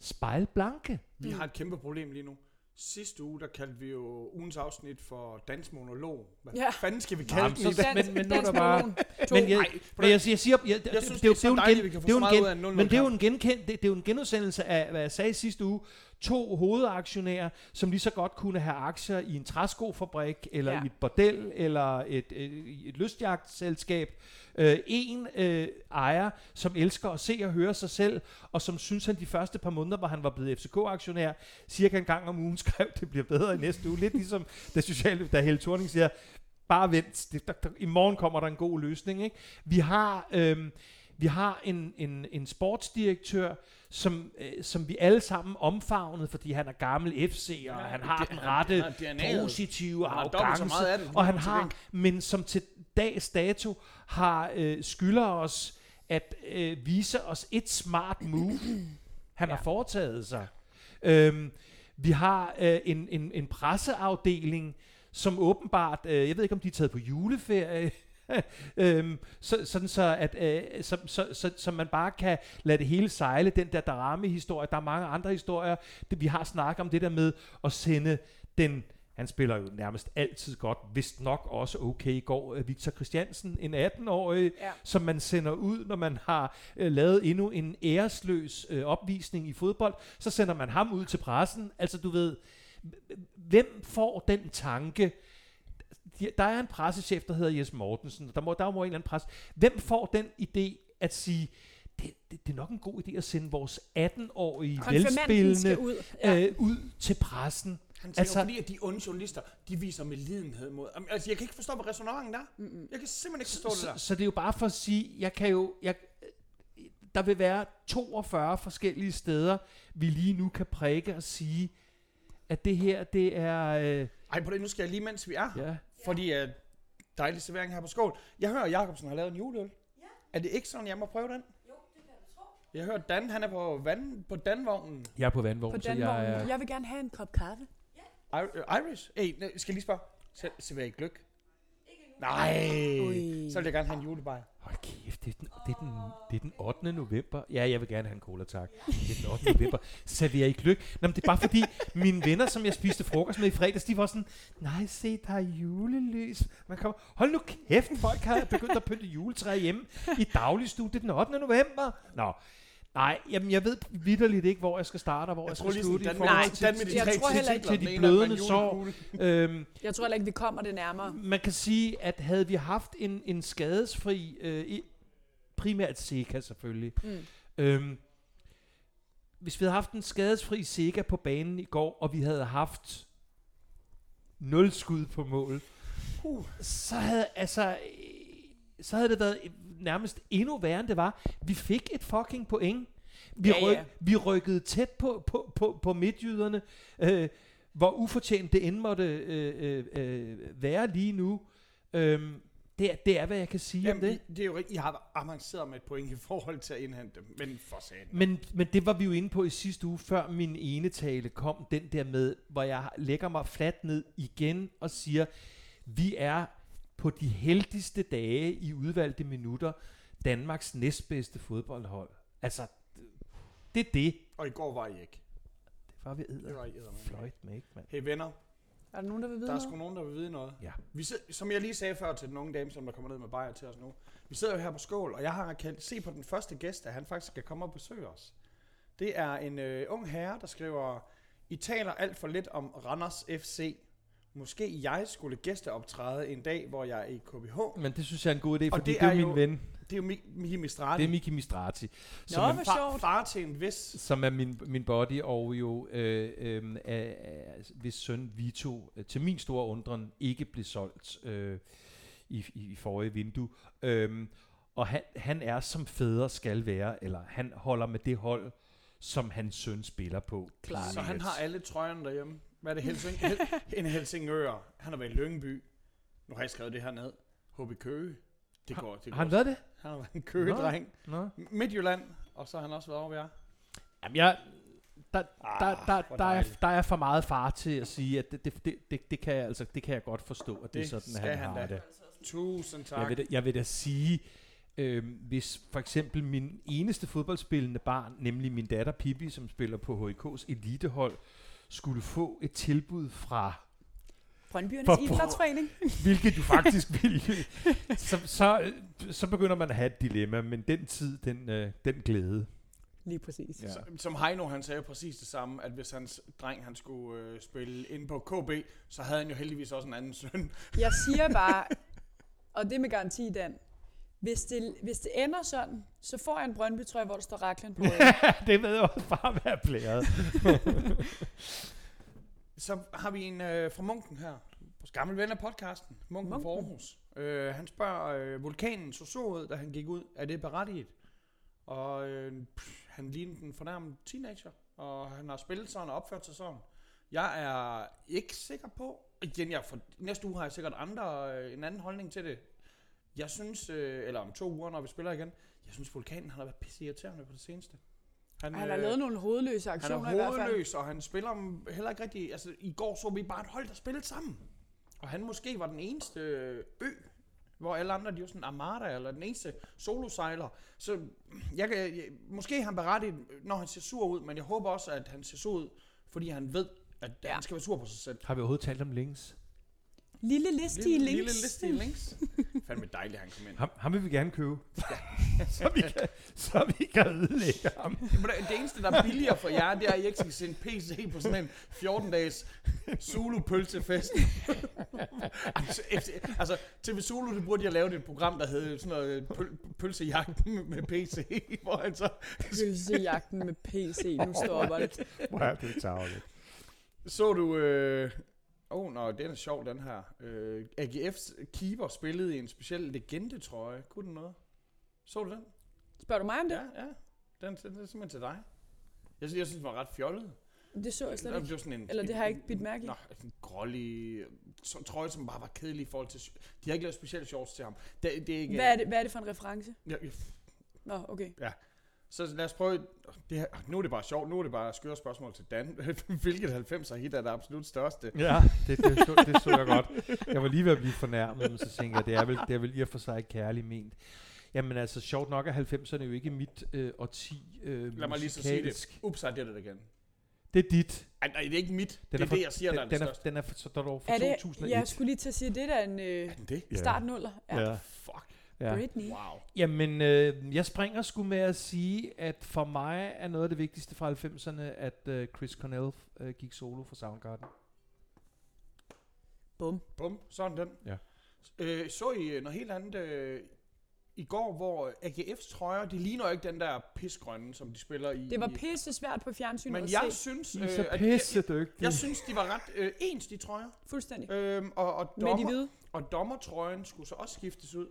spejlblanke.
Vi har et kæmpe problem lige nu. Sidste uge, der kaldte vi jo ugens afsnit for dansmonolog. Hvad
Ja.
fanden skal vi
Nå,
kalde
men
den i
så-
dag?
men- men nu er der bare- Men jeg, men jeg, jeg siger, jeg,
Jeg synes,
det,
det er
det er jo en
meget
gen-
ud af en 0-0
Men det er jo
kamp.
en, genken, det, det er jo en genudsendelse af, hvad jeg sagde sidste uge. To hovedaktionærer, som lige så godt kunne have aktier i en træskofabrik, eller
Ja.
i et bordel, eller et, et, et lystjagtselskab. Øh, en øh, ejer, som elsker at se og høre sig selv, og som synes, han de første par måneder, hvor han var blevet FCK-aktionær, cirka en gang om ugen skrev, det bliver bedre i næste uge. Lidt ligesom, da, social, da Helle Thorning siger, bare vent, det, der, der, i morgen kommer der en god løsning. Ikke? Vi har, øhm, vi har en, en, en sportsdirektør, som, øh, som vi alle sammen omfavnede, fordi han er gammel FC, og ja, han har
det-
den
han-
rette
han har DNA'et.
positive
Han
arrogance,
det,
og han har, men som til dags dato har øh, skylder os at øh, vise os et smart move, han ja. har foretaget sig. Øhm, vi har øh, en, en, en presseafdeling, som åbenbart, øh, jeg ved ikke om de er taget på juleferie, øhm, så, sådan så, at øh, så, så, så, så man bare kan lade det hele sejle, den der drama-historie, der er mange andre historier, det, vi har snakket om det der med at sende den han spiller jo nærmest altid godt, vist nok også okay i går, øh, Victor Christiansen, en 18-årig,
Ja.
som man sender ud, når man har øh, lavet endnu en æresløs øh, opvisning i fodbold, så sender man ham ud til pressen. Altså du ved, Hvem får den tanke? De- Der er en pressechef, der hedder Jes Mortensen. Der må, der må en eller anden presse. Hvem får den idé at sige, det, det, det er nok en god idé at sende vores 18-årige
Konfirmanden skal
velspillende
ud. Ja.
øh, ud til pressen.
Han siger
Altså-
jo, fordi, at de onde journalister, de viser medlidenhed mod... Jamen, Altså, jeg kan ikke forstå, hvad resonemangen er. Mm-mm. Jeg kan simpelthen ikke forstå det
Så,
der.
så det er jo bare for at sige, jeg kan jo, jeg, der vil være 42 forskellige steder, vi lige nu kan prikke og sige, at det her, det er, øh,
Ej, på det, nu skal jeg lige, mens vi er her.
Ja,
Fordi uh, dejlig servering her på skål. Jeg hører, at Jacobsen har lavet en juleøl. Ja. Er det ikke sådan, jeg må prøve den? Jo, det kan du tro. Jeg hører, Dan, han er på, vand, på Danvognen.
jeg er på vandvogn,
På
så jeg er,
Jeg vil gerne have en kop kaffe.
I- øh, Irish? Hey, nej, skal jeg lige spørge? Se- Serverer I gløk? Nej,
Ui.
så vil jeg gerne have en julebajer.
hold kæft, det er, den, det, er den, det er den 8. november. Ja, jeg vil gerne have en cola, tak. Det er den 8. november. Serverer I gløk? Nå, men det er bare fordi, mine venner, som jeg spiste frokost med i fredags, de var sådan, nej, se, der er julelys. Man kommer, hold nu kæft, folk har begyndt at pynte juletræ hjemme i dagligstue. Det er den 8. november. Nå, nej, jamen, jeg ved vidderligt ikke, hvor jeg skal starte og hvor jeg,
Jeg
skal
tror lige
slutte
sådan,
i
Dan,
forhold til,
Dan med de
Jeg
tre
tror heller ikke-
til de blødende sår. øhm,
Jeg tror heller ikke, vi kommer det nærmere.
man kan sige, at havde vi haft en, en skadesfri, øh, i- primært Sega selvfølgelig,
Mm.
øhm, hvis vi havde haft en skadesfri Sega på banen i går, og vi havde haft nul skud på mål,
Uh.
så havde, altså, så havde det været nærmest endnu værre, end det var. Vi fik et fucking point. Vi,
Ja,
ryk,
ja.
vi rykkede tæt på, på, på, på midtjyderne, øh, hvor ufortjent det end måtte øh, øh, øh, være lige nu. Øhm, det, er, det er, hvad jeg kan sige om det.
Jamen, det er jo. I har avanceret med et point i forhold til at indhente dem. Men for satan.
Men, men det var vi jo inde på i sidste uge, før min ene tale kom, den der med, hvor jeg lægger mig fladt ned igen og siger, vi er på de heldigste dage i udvalgte minutter Danmarks næstbedste fodboldhold. Altså, det er det.
Og i går var I ikke.
Det var vi
Det
æder.
var I eddermame.
Fløjt med, ikke, mand?
Hey venner,
Er der nogen, der vil vide
der er
noget?
sgu nogen, der vil vide noget.
Ja.
Vi sid- som jeg lige sagde før til den unge dame, som der kommer ned med bajer til os nu. Vi sidder jo her på skål, og jeg har kan se på den første gæst, at han faktisk skal komme og besøge os. Det er en øh, ung herre, der skriver, I taler alt for lidt om Randers FC. Måske jeg skulle gæsteoptræde en dag, hvor jeg er i KBH.
Men det synes jeg er en god idé, fordi
det
det er,
er
jo min
jo-
ven.
Det er jo Mi- Miki Mistrati.
Det er Miki Mistrati, som,
Nå,
er,
far,
sjovt.
far til en vis.
som er min, min body, og jo øh, øh, er, hvis søn Vito, øh, til min store undren, ikke blev solgt øh, i, i, i forrige vindue. Øhm, og han, han er som fædre skal være, eller han holder med det hold, som hans søn spiller på.
Klart.
Så han har alle trøjerne derhjemme. Hvad er det? Helsing, Hel, en Helsingør. Han har været i Lyngby. Nu har jeg skrevet det her ned. HB Køge. Det går, det går.
Har han været det?
Han har været en køgedreng.
Nå.
Midtjylland. Og så har han også været over ved jer.
Jamen, jeg, der, der,
Ah,
der, der, er, der er for meget far til at sige, at det, det, det, det, kan, jeg, altså, det kan jeg godt forstå, at det,
Det
er sådan, han,
han
har det.
Tusind tak.
Jeg vil, da, jeg vil da sige, øh, hvis for eksempel min eneste fodboldspillende barn, nemlig min datter Pippi, som spiller på HIK's elitehold, skulle få et tilbud fra,
Brøndbyernes
For-
Idrætsforening.
hvilket du faktisk ville, så, så, så begynder man at have et dilemma, men den tid, den, øh, den glæde.
Lige præcis.
Ja.
Så, som Heino, han sagde præcis det samme, at hvis hans dreng han skulle øh, spille ind på KB, så havde han jo heldigvis også en anden søn.
Jeg siger bare, og det med garanti, Dan, hvis det, hvis det ender sådan, så får jeg en Brøndby-trøje, hvor der står Raklen på.
det ved jeg også bare være blæret.
Så har vi en øh, fra Munken her. Vores gamle ven af podcasten. Munken, Munken.
Munken.
fra Aarhus. Øh, han spørger, øh, vulkanen så så ud, da han gik ud. Er det berettiget? Og øh, pff, han lignede en fornærmet teenager. Og han har spillet sådan og opført sig sådan. Jeg er ikke sikker på. Igen, jeg for, næste uge har jeg sikkert andre, øh, en anden holdning til det. Jeg synes, øh, eller om to uger, når vi spiller igen, jeg synes, vulkanen han har været pisse irriterende på det seneste.
Han har
øh,
lavet nogle hovedløse
han
aktioner
er
i hvert fald.
hovedløs, og han spiller om- heller ikke rigtig... Altså, i går så vi bare et hold, der spillede sammen. Og han måske var den eneste ø, hvor alle andre, de var sådan armada, eller den eneste solosejler. Så jeg kan, jeg, måske er han berettiget, når han ser sur ud, men jeg håber også, at han ser sur ud, fordi han ved, at. Ja. han skal være sur på sig selv.
Har vi overhovedet talt om links?
Lille listige
lille,
links.
lille listige links. Fandme dejligt, han kom ind.
Ham, ham vil vi gerne købe. så, vi kan, så vi kan ødelægge ham.
Men det- Det eneste, der er billigere for jer, det er, at I ikke skal se en PC på sådan en 14-dages Zulu-pølsefest. altså, altså, TV Zulu, det burde jeg lave et program, der hed sådan noget pøl, pølsejagten med- med PC, hvor han så
Pølsejagten med PC. Nu stopper det.
Hvor er det tageligt.
Så du... Øh... Oh, nå, den er sjov, den her. Øh, AGF's keeper spillede i en speciel legende-trøje. Kunne den noget? Så du den?
Spørger du mig om det?
Ja, ja. Den, den, den er simpelthen til dig. Jeg synes, jeg synes, den var ret fjollet.
Det så jeg slet
Det
ikke.
var sådan en,
Eller det har jeg ikke bidt mærke i.
Nå, en grålig så, trøje, som bare var kedelig i forhold til... De har ikke lavet specielle shorts til ham. Det, det er ikke...
Hvad er det, hvad er det for en reference?
Ja, ja.
Nå, okay.
Så lad os prøve... Det her, nu er det bare sjovt. Nu er det bare skøre spørgsmål til Dan. Hvilket 90'er hit er det absolut største?
Ja, det, det, så, det så jeg godt. Jeg var lige ved at blive fornærmet, men så tænkte jeg, det er vel, det er vel i og for sig kærligt ment. Jamen altså, sjovt nok er 90'erne jo ikke mit øh, årti øh,
Lad mig lige så sige det. Ups, I did it again.
Det er dit.
Ej, nej, det er ikke mit.
Den
det er,
for,
det, jeg siger,
den,
der er det
den, er, den er for, så der er for
Er det,
2001.
jeg skulle lige til at sige, det der er en øh,
Er den det?
Ja.
startnuller. Ja.
Ja.
Fuck.
Ja.
Britney.
Wow.
Jamen, øh, jeg springer sgu med at sige, at for mig er noget af det vigtigste fra 90'erne, at øh, Chris Cornell øh, gik solo for Soundgarden.
Bum.
Bum, sådan den.
Ja.
Øh, så I øh, noget helt andet øh, i går, hvor AGF's trøjer, de ligner ikke den der pisgrønne, som de spiller i.
Det var pisse svært på fjernsynet
Men
at
jeg
se.
synes,
er så
øh, at jeg,
pisse dygtige.
jeg synes, de var ret øh, ens, de trøjer.
Fuldstændig.
Øhm, og, og,
Med de
dommer,
hvide.
og dommertrøjen skulle så også skiftes ud,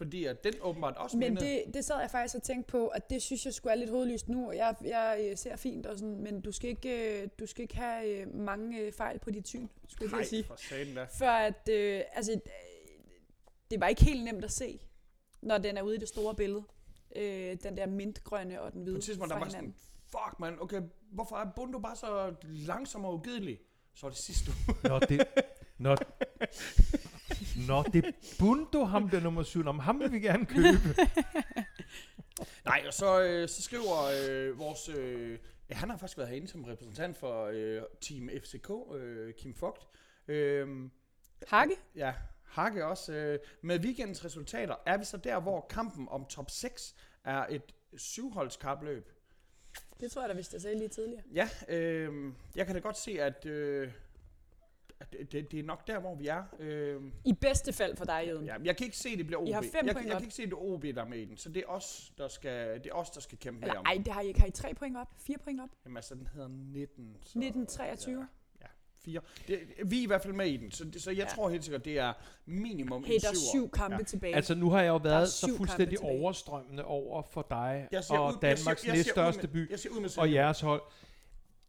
fordi at den åbenbart også
Men
mindede.
det, det sad jeg faktisk og tænkte på, at det synes jeg skulle er lidt hovedlyst nu. og Jeg, jeg øh, ser fint og sådan, men du skal ikke, øh, du skal ikke have øh, mange fejl på dit syn, skulle jeg
Nej,
sige.
for satan da.
For at, øh, altså, det var ikke helt nemt at se, når den er ude i det store billede. Øh, den der mintgrønne og den hvide
På et tidspunkt, der var sådan, fuck man, okay, hvorfor er Bundo bare så langsom og ugidelig? Så var det sidste uge.
Nå, det... Nå, Nå, det er Bundo, ham der nummer 7. Om ham vil vi gerne købe.
Nej, og så, øh, så skriver øh, vores... Øh, ja, han har faktisk været herinde som repræsentant for øh, Team FCK, øh, Kim Vogt. Øh,
Hakke?
ja, Hakke også. Øh, med weekendens resultater er vi så der, hvor kampen om top 6 er et syvholdskapløb.
Det tror jeg da, hvis jeg sagde lige tidligere.
Ja, øh, jeg kan da godt se, at, øh, at det, det, det er nok der, hvor vi er. Øh,
I bedste fald for dig, Jøden.
ja, jeg kan ikke se, det bliver OB.
I har fem
jeg,
point
jeg, jeg
op.
kan ikke se, at det er OB, der er med i den. Så det er os, der skal, det er os, der skal kæmpe
Eller,
herom.
ej, det har I ikke. Har I tre point op? Fire point op?
Jamen altså, den hedder 19. Så,
1923?
Ja, ja fire. Det, vi er i hvert fald med i den, så, så jeg
Ja.
tror helt sikkert, det er minimum
Hey,
en
der er syv kampe
Ja.
tilbage.
Altså, nu har jeg jo været så fuldstændig overstrømmende over for dig og
ud-
Danmarks næststørste
med-
by
Jeg ser ud med
og jeres hold.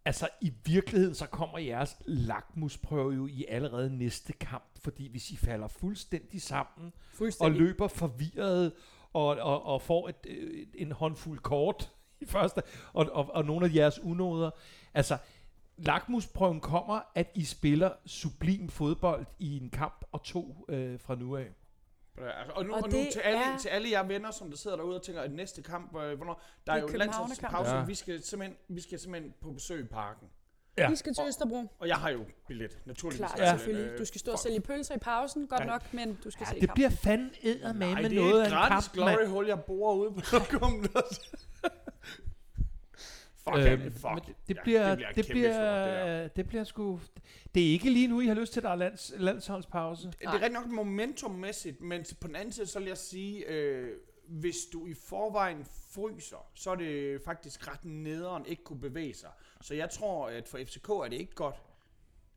Altså, i virkeligheden, så kommer jeres lakmusprøve jo i allerede næste kamp, fordi hvis I falder fuldstændig sammen, og
Fuldstændig.
løber forvirret og, og, og får et, øh, en håndfuld kort i første, og, og, og nogle af jeres unoder. Altså, lakmusprøven kommer, at I spiller sublim fodbold i en kamp og to øh, fra nu af.
Altså, og nu,
Og
og nu
det
til, alle,
er-
til alle jer venner, som der sidder derude og tænker, at næste kamp, øh, hvornår, der er,
Det er
jo landsholdspause,
Ja.
vi, skal simpelthen, vi skal simpelthen på besøg i parken.
Ja.
Vi skal til Østerbro.
Og jeg har jo billet, naturligvis.
Klart,
til
ja. selvfølgelig.
øh,
Du skal stå og sælge pølser i pausen, godt
Ja.
nok, men du skal
Ja,
se
det
kampen.
bliver fandme eddermame med
det er
noget af
et
en
gratis
kamp, mand.
glory hole, jeg borer ude på lokummet. Fuck,
øhm,
fuck.
men det, det
Ja,
bliver,
det bliver,
det bliver,
stort, det
det, det bliver sgu... Det er ikke lige nu, I har lyst til, at der er lands, landsholdspause.
Det er rigtig nok momentummæssigt, men på den anden side, så vil jeg sige, øh, hvis du i forvejen fryser, så er det faktisk ret nederen ikke kunne bevæge sig. Så jeg tror, at for FCK er det ikke godt,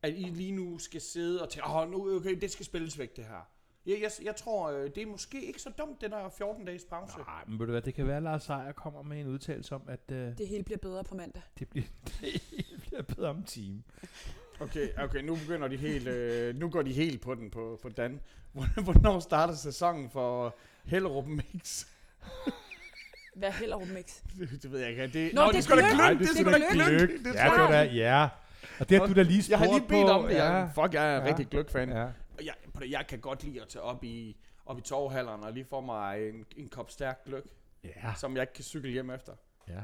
at I lige nu skal sidde og tænke, åh, nu, okay, det skal spilles væk, det her. Jeg, jeg, jeg tror, øh, det er måske ikke så dumt, den der 14-dages pause.
Nej, men ved du hvad, det kan være, at Lars Seier kommer med en udtalelse om, at øh,
Det hele bliver bedre på mandag.
det, bliver, det bliver bedre om time.
Okay, okay, nu begynder de helt, øh, nu går de helt på den på, på Dan. Hvornår starter sæsonen for Hellerup Mix?
Hvad heller Mix?
Det, det ved jeg ikke. Det,
Nå, det er
sgu da
gløgg. det er
sgu da gløgg.
gløgg.
Det
Ja,
tror
det var da, ja. Og det har du da lige spurgt
Jeg har lige bedt om det. Jeg, fuck, jeg er
Ja.
rigtig gløgg-fan.
Ja.
Prøv at- jeg kan godt lide at tage op i, op i torvhallerne og lige få mig en, en kop stærk gløgg,
Ja.
som jeg ikke kan cykle hjem efter.
ja.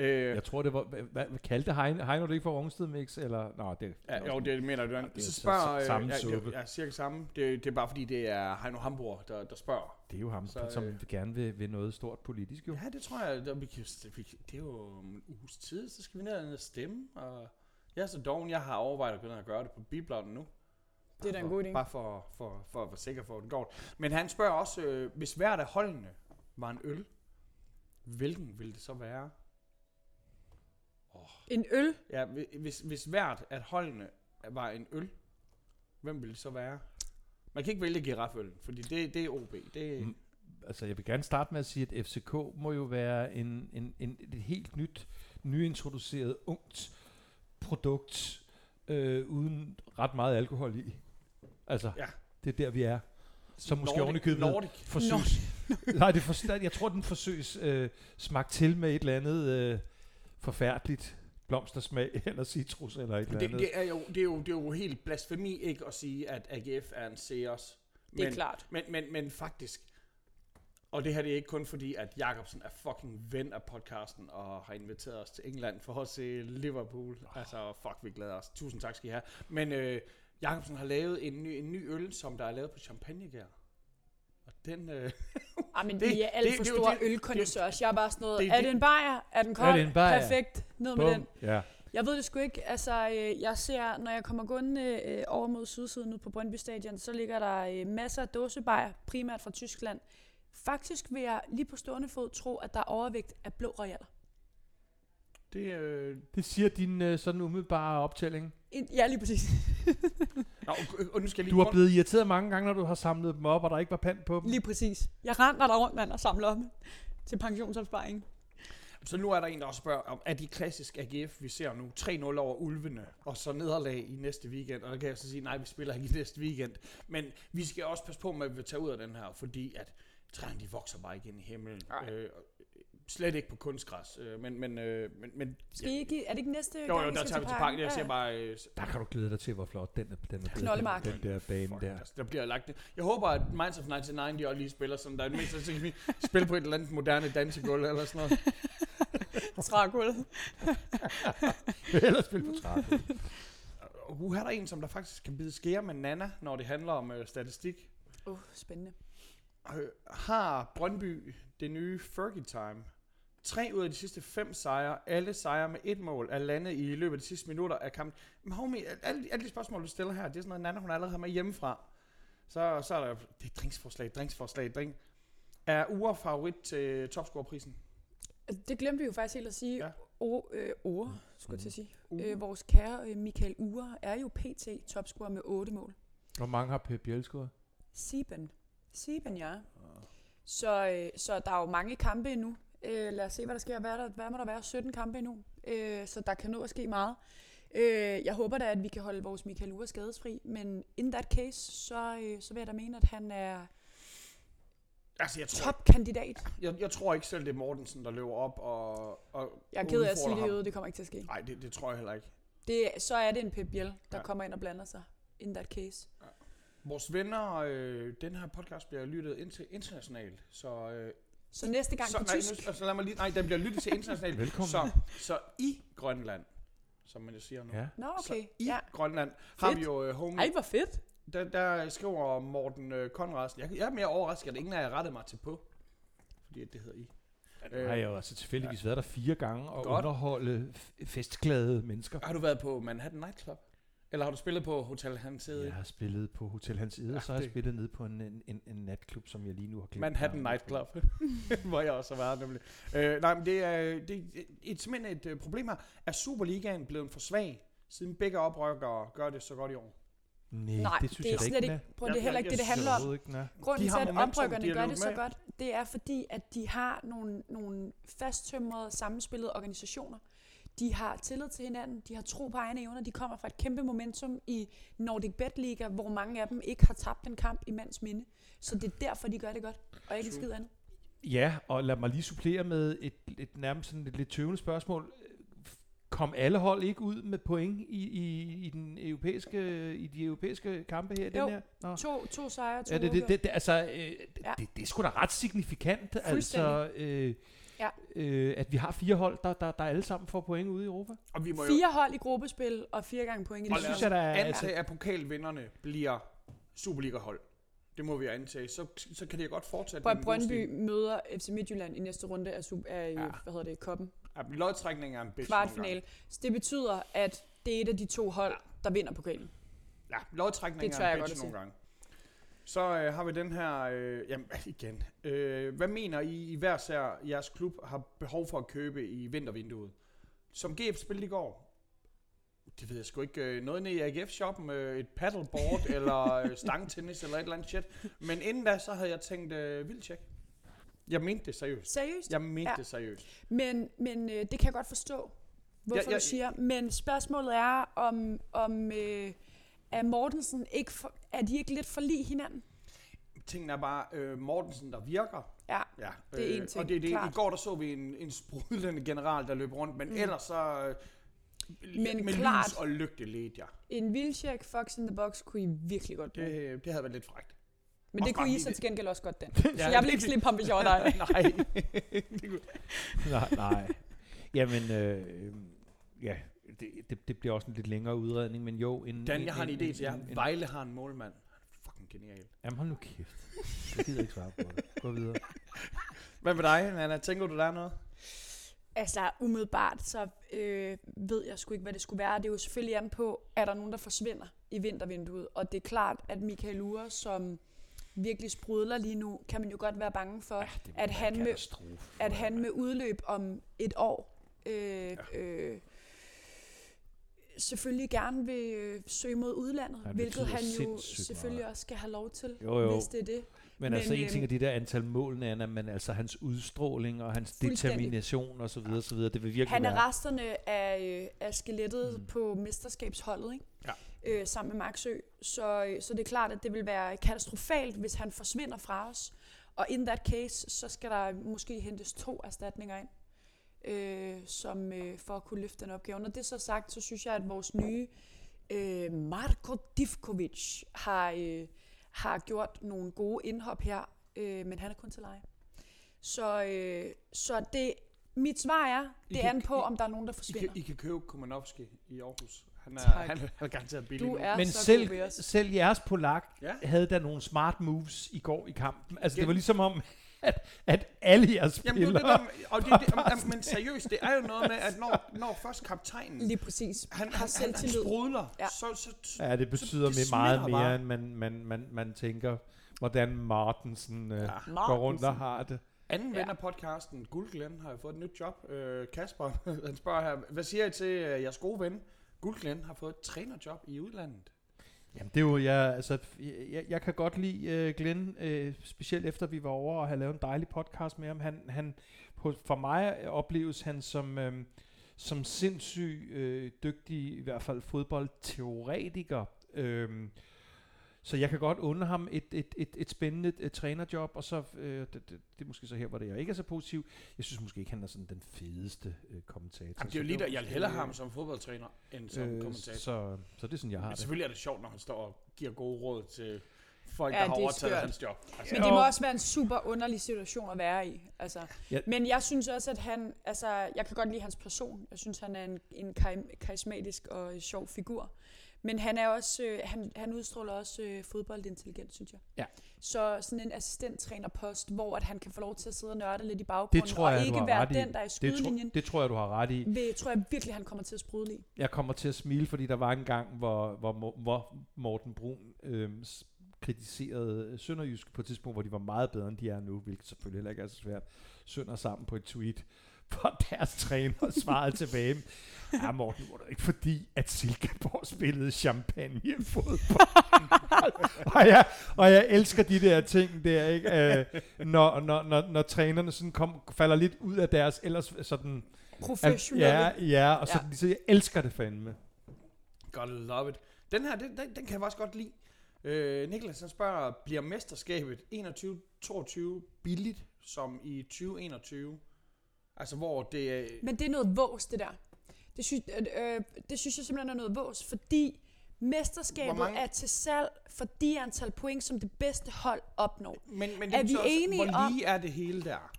Øh,
Jeg tror, det var... Hvad, hvad kaldte Heino, Heino det ikke for Rungsted Mix? Eller, nå, det,
Ja, jo, det mener du.
det
Ja,
er
så spørger...
samme
ja, det,
suppe.
ja, cirka samme. Det, det er bare fordi, det er Heino Hamburg, der, der spørger.
det er jo ham,
Så,
som
øh,
gerne vil, vil noget stort politisk, jo.
Ja, det tror jeg, der, vi kan, vi, kan- det er jo en uges tid, så skal vi ned og stemme. Og jeg er så doven, jeg har overvejet at begynde at gøre det på biblotten nu.
Det er da en god idé.
Bare for, for, for at være sikker på, at den går. Men han spørger også, øh, hvis hvert af holdene var en øl, hvilken ville det så være?
En øl?
Ja, hvi- hvis, hvis hvert af holdene var en øl, hvem ville det så være? Man kan ikke vælge giraffølgen, fordi det, det er OB. Det,
Mm. Altså, jeg vil gerne starte med at sige, at FCK må jo være en, en, en, et helt nyt, nyintroduceret, ungt produkt, øh, uden ret meget alkohol i. Altså,
Ja.
det er der, vi er. Så måske
Nordic-
købet
Nordic.
forsøgs... Nej, det for, jeg tror, den forsøges øh, smagt til med et eller andet øh, forfærdeligt blomstersmag, eller citrus, eller et eller
Det,
andet.
det, er jo, det, er jo, det er jo helt blasfemi ikke at sige, at AGF er en Sears.
Det er
Men-
klart.
Men, men, men faktisk, og det her det er ikke kun fordi, at Jakobsen er fucking ven af podcasten, og har inviteret os til England for at se Liverpool. Altså, fuck, vi glæder os. Tusind tak skal I have. Men øh, Jakobsen har lavet en ny, en ny øl, som der er lavet på champagnegær. Og den... Øh,
Ej, men
Det-
vi er alt
det-
for
er
store
det-
ølkondensørs. Jeg er bare sådan noget,
det-
er
det-
det en bajer? Er den kold?
Er det en bajer?
Perfekt. Ned med
Bum.
den.
Ja.
Jeg ved det sgu ikke. Altså, øh, jeg ser, når jeg kommer gående øh, over mod sydsiden ud på Brøndby Stadion, så ligger der øh, masser af dåsebajer, primært fra Tyskland. Faktisk vil jeg lige på stående fod tro, at der er overvægt af blå royaler.
det, øh,
Det siger din øh, sådan umiddelbare optælling.
En- Ja, lige præcis.
nå, og, nu skal jeg lige
Du har blevet irriteret mange gange, når du har samlet dem op, og der ikke var pant på dem.
Lige præcis. Jeg render der rundt, mand, og samler op til pensionsopsparing.
Så nu er der en, der også spørger, om er de klassisk AGF, vi ser nu, 3-0 over ulvene, og så nederlag i næste weekend, og der kan jeg så sige, nej, vi spiller ikke i næste weekend. Men vi skal også passe på med, at vi tager ud af den her, fordi at træerne, de vokser bare ikke ind i himlen. Øh, slet ikke på kunstgræs. Øh, men, men, øh, men, men
Skal I ikke, er det ikke næste
jo,
gang,
jo, der tager vi til
parken?
Jeg
Ja,
siger bare, øh,
Der kan du glæde dig til, hvor flot den er, den er
Knoldemark.
Den, den der bane
fuck,
der.
altså, der bliver lagt Jeg håber, at Minds of 99, de også lige spiller sådan, der er det mindste, så kan vi spille på et eller andet moderne dansegulv eller sådan noget.
Trægulv.
Eller spille på.
Og uh, her er der en, som der faktisk kan bide skære med Nana, når det handler om øh, statistik.
Åh, oh, spændende.
Øh, har Brøndby det nye Fergie Time? Tre ud af de sidste fem sejre, alle sejre med et mål, er landet i løbet af de sidste minutter af kampen. Men homie, alle, alle de spørgsmål, du stiller her, det er sådan noget, Nana hun allerede har med hjemmefra. Så, så er der det er drinksforslag, drinksforslag, drink. Er Ure favorit til topscorerprisen?
Det glemte vi jo faktisk helt at sige.
Ja.
O, øh, Ure, skulle jeg til at sige.
Ure.
Øh, vores kære øh, Michael Ure er jo pt. topscorer med 8 mål.
Hvor mange har Pep Biel scoret?
Sieben. Sieben, ja. Så, øh, så der er jo mange kampe endnu. Øh, lad os se, hvad der sker. Hvad, er der, hvad må der være? 17 kampe endnu. Øh, så der kan nå at ske meget. Øh, jeg håber da, at vi kan holde vores Michael Ure skadesfri. Men in that case, så, øh, så vil jeg da mene, at han er
Altså, jeg tror,
topkandidat.
jeg, jeg tror ikke selv, det er Mortensen, der løber op og, og
Jeg er ked af at sige det ud. Det kommer ikke til at ske.
Nej, det, det tror jeg heller ikke.
Det, så er det en Pep Biel, der
Ja.
ja. kommer ind og blander sig. In that case.
Vores venner, øh, den her podcast bliver lyttet inter- internationalt, så... Øh,
Så næste gang
så,
på
nej,
tysk.
Nu, så lad mig lige, nej, den bliver lyttet til internationalt.
Velkommen.
Så, så i Grønland, som man jo siger nu.
Ja.
Nå,
Så
okay.
i
Ja.
Grønland har
Fedt.
vi jo øh, homie.
Ej, hvor fedt.
Der, der skriver Morten øh, Konradsen. Jeg, jeg er mere overrasket, at ingen af jer rettede mig til på. Fordi det hedder I.
Nu har jeg jo altså tilfældigvis været der fire gange og
Godt.
underholde f- festglade mennesker.
Har du været på Manhattan Nightclub? Eller har du spillet på Hotel Hansede?
Jeg har spillet på Hotel Hans Ede,
Ja,
og så har jeg spillet ned på en, en, en, en natklub, som jeg lige nu har glemt.
Manhattan
navnet på.
Nightclub, hvor jeg også har været nemlig. Øh, nej, men det er, det er et, simpelthen et øh, problem her. Er Superligaen blevet for svag, siden begge oprykkere gør det så godt i år?
Nej,
Nej,
det synes
det er
jeg
slet
ikke,
prøv, det er heller ikke det, det handler om.
Ikke.
Grunden
De
til, at oprykkerne gør det så
med.
godt, det er fordi, at de har nogle, nogle fasttømrede, sammenspillede organisationer. De har tillid til hinanden, de har tro på egne evner, de kommer fra et kæmpe momentum i Nordic Bet Liga, hvor mange af dem ikke har tabt en kamp i mands minde. Så det er derfor, de gør det godt, og ikke skid andet.
Ja, og lad mig lige supplere med et, et nærmest sådan et lidt tøvende spørgsmål. Kom alle hold ikke ud med point i, i, i, den europæiske, i de europæiske kampe her? i Den
Jo.
her? Nå.
To, to sejre, to
Ja, det, det, det, det, altså, øh, det,
Ja.
det, det er sgu da ret signifikant. Altså, øh,
Ja.
øh, at vi har fire hold, der, der, der alle sammen får point ude i Europa.
Og vi må jo
Fire hold i gruppespil og fire gange point i
og
det
lad
synes jeg, der er-
antage, at pokalvinderne bliver Superliga-hold. Det må vi antage. Så, så kan det godt fortsætte. Gode
Brøndby møder FC Midtjylland i næste runde af, sub- af ja.
Ja.
hvad hedder det, koppen.
Ja, lodtrækning er en bitch.
Kvartfinale. Så det betyder, at det er et af de to hold, der vinder pokalen.
Ja, lodtrækning er en bitch nogle gange. Så øh, har vi den her, øh, jamen igen, øh, hvad mener I, I hver sær jeres klub har behov for at købe i vintervinduet? Som GF spillede i går, det ved jeg sgu ikke, øh, noget nede i AGF-shoppen, øh, et paddleboard eller øh, stangtennis eller et eller andet shit. Men inden da, så havde jeg tænkt øh, vildtjek. Jeg mente det seriøst.
Seriøst?
Jeg mente
ja.
det seriøst.
Men, men øh, det kan jeg godt forstå, hvorfor
Ja, ja,
du siger. Men spørgsmålet er, om, om øh, er Mortensen ikke for, er de ikke lidt for lige hinanden?
Tingen er bare, øh, Mortensen, der virker.
Ja,
Ja,
Det er en ting,
Og det, er det,
klart.
I går der så vi en, en sprudlende general, der løb rundt, men
Mm.
ellers så... Øh,
Men
med
klart-
lys og lygte ledte jeg.
en vildtjek Fox in the Box kunne I virkelig godt bruge. Det,
Det, det havde været lidt frækt.
men det
også
kunne
bare
I så
det-
til gengæld også godt den.
Ja,
Så jeg vil
det-
ikke slippe ham, hvis jeg var dig.
Nej. Det kunne-
nej, nej. Jamen, øh, ja, det, det, det bliver også en lidt længere udredning, men jo... En,
Dan, jeg har en idé til jer.
En, en,
Vejle har en målmand. Han er fucking genial.
jamen, hold nu kæft. Jeg gider ikke svare på det. Gå videre.
Hvad med dig, Anna? Tænker du, der er noget?
Altså, umiddelbart, så øh, ved jeg sgu ikke, hvad det skulle være. Det er jo selvfølgelig an på, er der nogen, der forsvinder i vintervinduet. Og det er klart, at Michael Ure, som virkelig sprudler lige nu, kan man jo godt være bange for,
Ja,
at han, med, at han med udløb om et år øh, øh, selvfølgelig gerne vil øh, søge mod udlandet,
det
hvilket han jo selvfølgelig
meget.
også skal have lov til,
Jo, jo.
hvis det er det.
Men,
Men,
altså en
øhm,
ting er de der antal mål, Anna, men altså hans udstråling og hans determination og så videre, så videre, det vil virkelig
Han er
være...
resterne af, øh, af skelettet
Mm.
mm. på mesterskabsholdet, ikke?
Ja.
Øh, sammen med Maxø. Så, øh, så det er klart, at det vil være katastrofalt, hvis han forsvinder fra os. Og in that case, så skal der måske hentes to erstatninger ind, øh, som øh, for at kunne løfte den opgave. Når det er så sagt, så synes jeg, at vores nye øh, Marko Divkovic har, øh, har gjort nogle gode indhop her, øh, men han er kun til leje. Så, øh, så det, mit svar er,
I
det er an på,
I-
om der er nogen, der
I
forsvinder.
kan, I kan købe Kumanovski i Aarhus. Han er,
Tak.
han er garanteret billig
Du
nu.
er
Men
så
selv, selv jeres polak
Ja.
havde da nogle smart moves i går i kampen. Altså, det
Gen-
var ligesom om, at, at alle jeres
Jamen, det er
spillere...
det der, og det, det, jamen, men seriøst, det er jo noget med, at når, når først kaptajnen
Lige præcis.
han,
har
han, han, han sprudler,
Ja.
så, så, så
Ja, det betyder
det
det meget mere,
bare.
end man, man, man, man tænker, hvordan Martensen øh,
Ja.
går rundt og har det.
Anden
Ja.
ven af podcasten, Guldglen, har jo fået et nyt job. Øh, Kasper, han spørger her, hvad siger I til uh, jeres gode ven? Guldglen har fået et trænerjob i udlandet.
Jamen, det er jo, jeg, altså, jeg, jeg kan godt lide uh, Glenn, uh, specielt efter vi var over og havde lavet en dejlig podcast med ham. Han, han, på, for mig opleves han som, øh, som sindssyg øh, dygtig, i hvert fald fodboldteoretiker. Øh, så jeg kan godt under ham et, et, et, et spændende et trænerjob, og så, øh, det, det, det er måske så her, hvor det jeg ikke er så positiv. Jeg synes måske ikke, han er sådan den fedeste øh, kommentator.
Jamen, det er
Så
jo lige der, jeg
øh,
have ham som fodboldtræner, end som
øh,
kommentator.
Så, så det er sådan, jeg har
Men
det.
selvfølgelig er det sjovt, når han står og giver gode råd til folk,
Ja,
der har
det er
overtaget
skørt.
hans job. Altså,
Men det må også være en super underlig situation at være i. Altså.
Ja.
Men jeg synes også, at han... Altså, jeg kan godt lide hans person. Jeg synes, han er en, en kari- karismatisk og sjov figur. Men han er også, øh, han, han udstråler også øh, fodboldintelligens, synes jeg.
Ja.
Så sådan en assistenttrænerpost, hvor at han kan få lov til at sidde og nørde lidt i baggrunden,
Det tror
og
jeg, du
ikke være den, der er i
Det, tro,
skudlinjen,
det tror jeg, du har ret i.
vil, tror jeg virkelig, han kommer til at sprudle i.
Jeg kommer til at smile, fordi der var en gang, hvor, hvor, hvor Morten Brun øh, kritiserede Sønderjysk på et tidspunkt, hvor de var meget bedre, end de er nu, hvilket selvfølgelig heller ikke er så svært. Sønder sammen på et tweet, hvor deres træner svarede tilbage. Ja, Morten, var det ikke fordi, at Silkeborg spillede champagne fodbold? og, jeg, og jeg elsker de der ting der, ikke? Øh, når, når, når, når trænerne sådan kom, falder lidt ud af deres ellers sådan...
Professionelle.
Ja, ja, og så,
Ja.
så jeg elsker det fandme.
Gotta love it. Den her, den, den, den kan jeg faktisk godt lide. Øh, Niklas han spørger, bliver mesterskabet 21-22 billigt som i 2021? Altså hvor det er...
Men det er noget vås, det der. Det synes, øh, øh, det synes jeg simpelthen er noget vås, fordi mesterskabet
Hvor mange-
er til salg for de antal point, som det bedste hold opnår.
Men, men
Er
det
vi
betyder også,
enige
hvor
om-
lige er det hele der?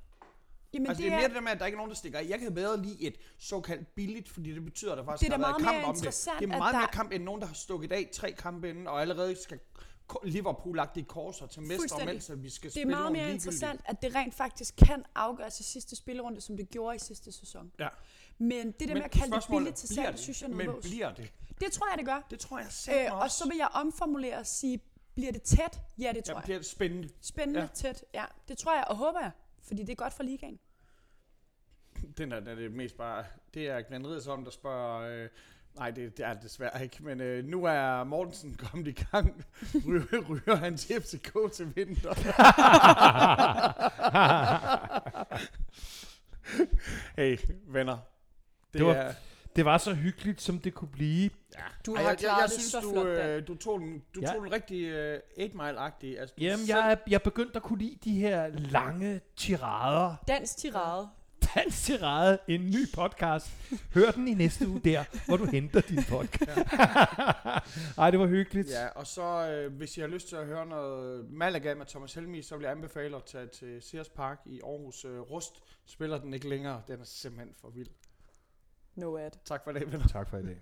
Jamen,
altså, det er mere det der med, at der ikke er nogen, der stikker. Jeg kan bedre lide et såkaldt billigt, fordi det betyder, at der faktisk
Det er
har været kamp om det. Det er meget
der-
mere kamp, end nogen, der har stukket af tre kampe inden, og allerede skal ko- Liverpool lagt i korser til mestre, mens at vi skal
Det er
spille
meget mere interessant, at det rent faktisk kan afgøres i sidste spillerunde, som det gjorde i sidste sæson.
Ja.
Men det der
Men
med at kalde det billigt til salg,
det?
synes jeg er
Men
vås.
bliver det?
Det tror jeg, det gør.
Det tror jeg selv
Øh, og så vil jeg omformulere og sige, bliver det tæt? Ja, det tror
Ja,
jeg.
bliver det spændende.
Spændende,
Ja.
tæt. Ja, det tror jeg og håber jeg, fordi det er godt for ligaen.
Den er, den er det mest bare... Det er Glenn Riddersholm, der spørger... Øh, nej, det, det er det desværre ikke, men øh, nu er Mortensen kommet i gang. Ryger, ryger han til FCK til vinter? hey, venner. Det,
Det var-
er...
Det var så hyggeligt, som det kunne blive.
Du
Ej,
har
jeg, jeg, jeg
det
synes,
så
du,
flot,
øh, du tog den, du
Ja.
tog den rigtig øh, 8 mile-agtig. Altså, du
Jamen,
selv-
jeg er, jeg er begyndt at kunne lide de her lange tirader.
Dansk tirade.
Dans tirade, en ny podcast. Hør den i næste uge der, hvor du henter din podcast. Ej, det var hyggeligt.
Ja, og så øh, hvis I har lyst til at høre noget Malaga med Thomas Helmi, så vil jeg anbefale at tage til Sears Park i Aarhus. Øh, Rust spiller den ikke længere. Den er simpelthen for vild.
No ad.
Tak for det, venner.
Tak for i dag.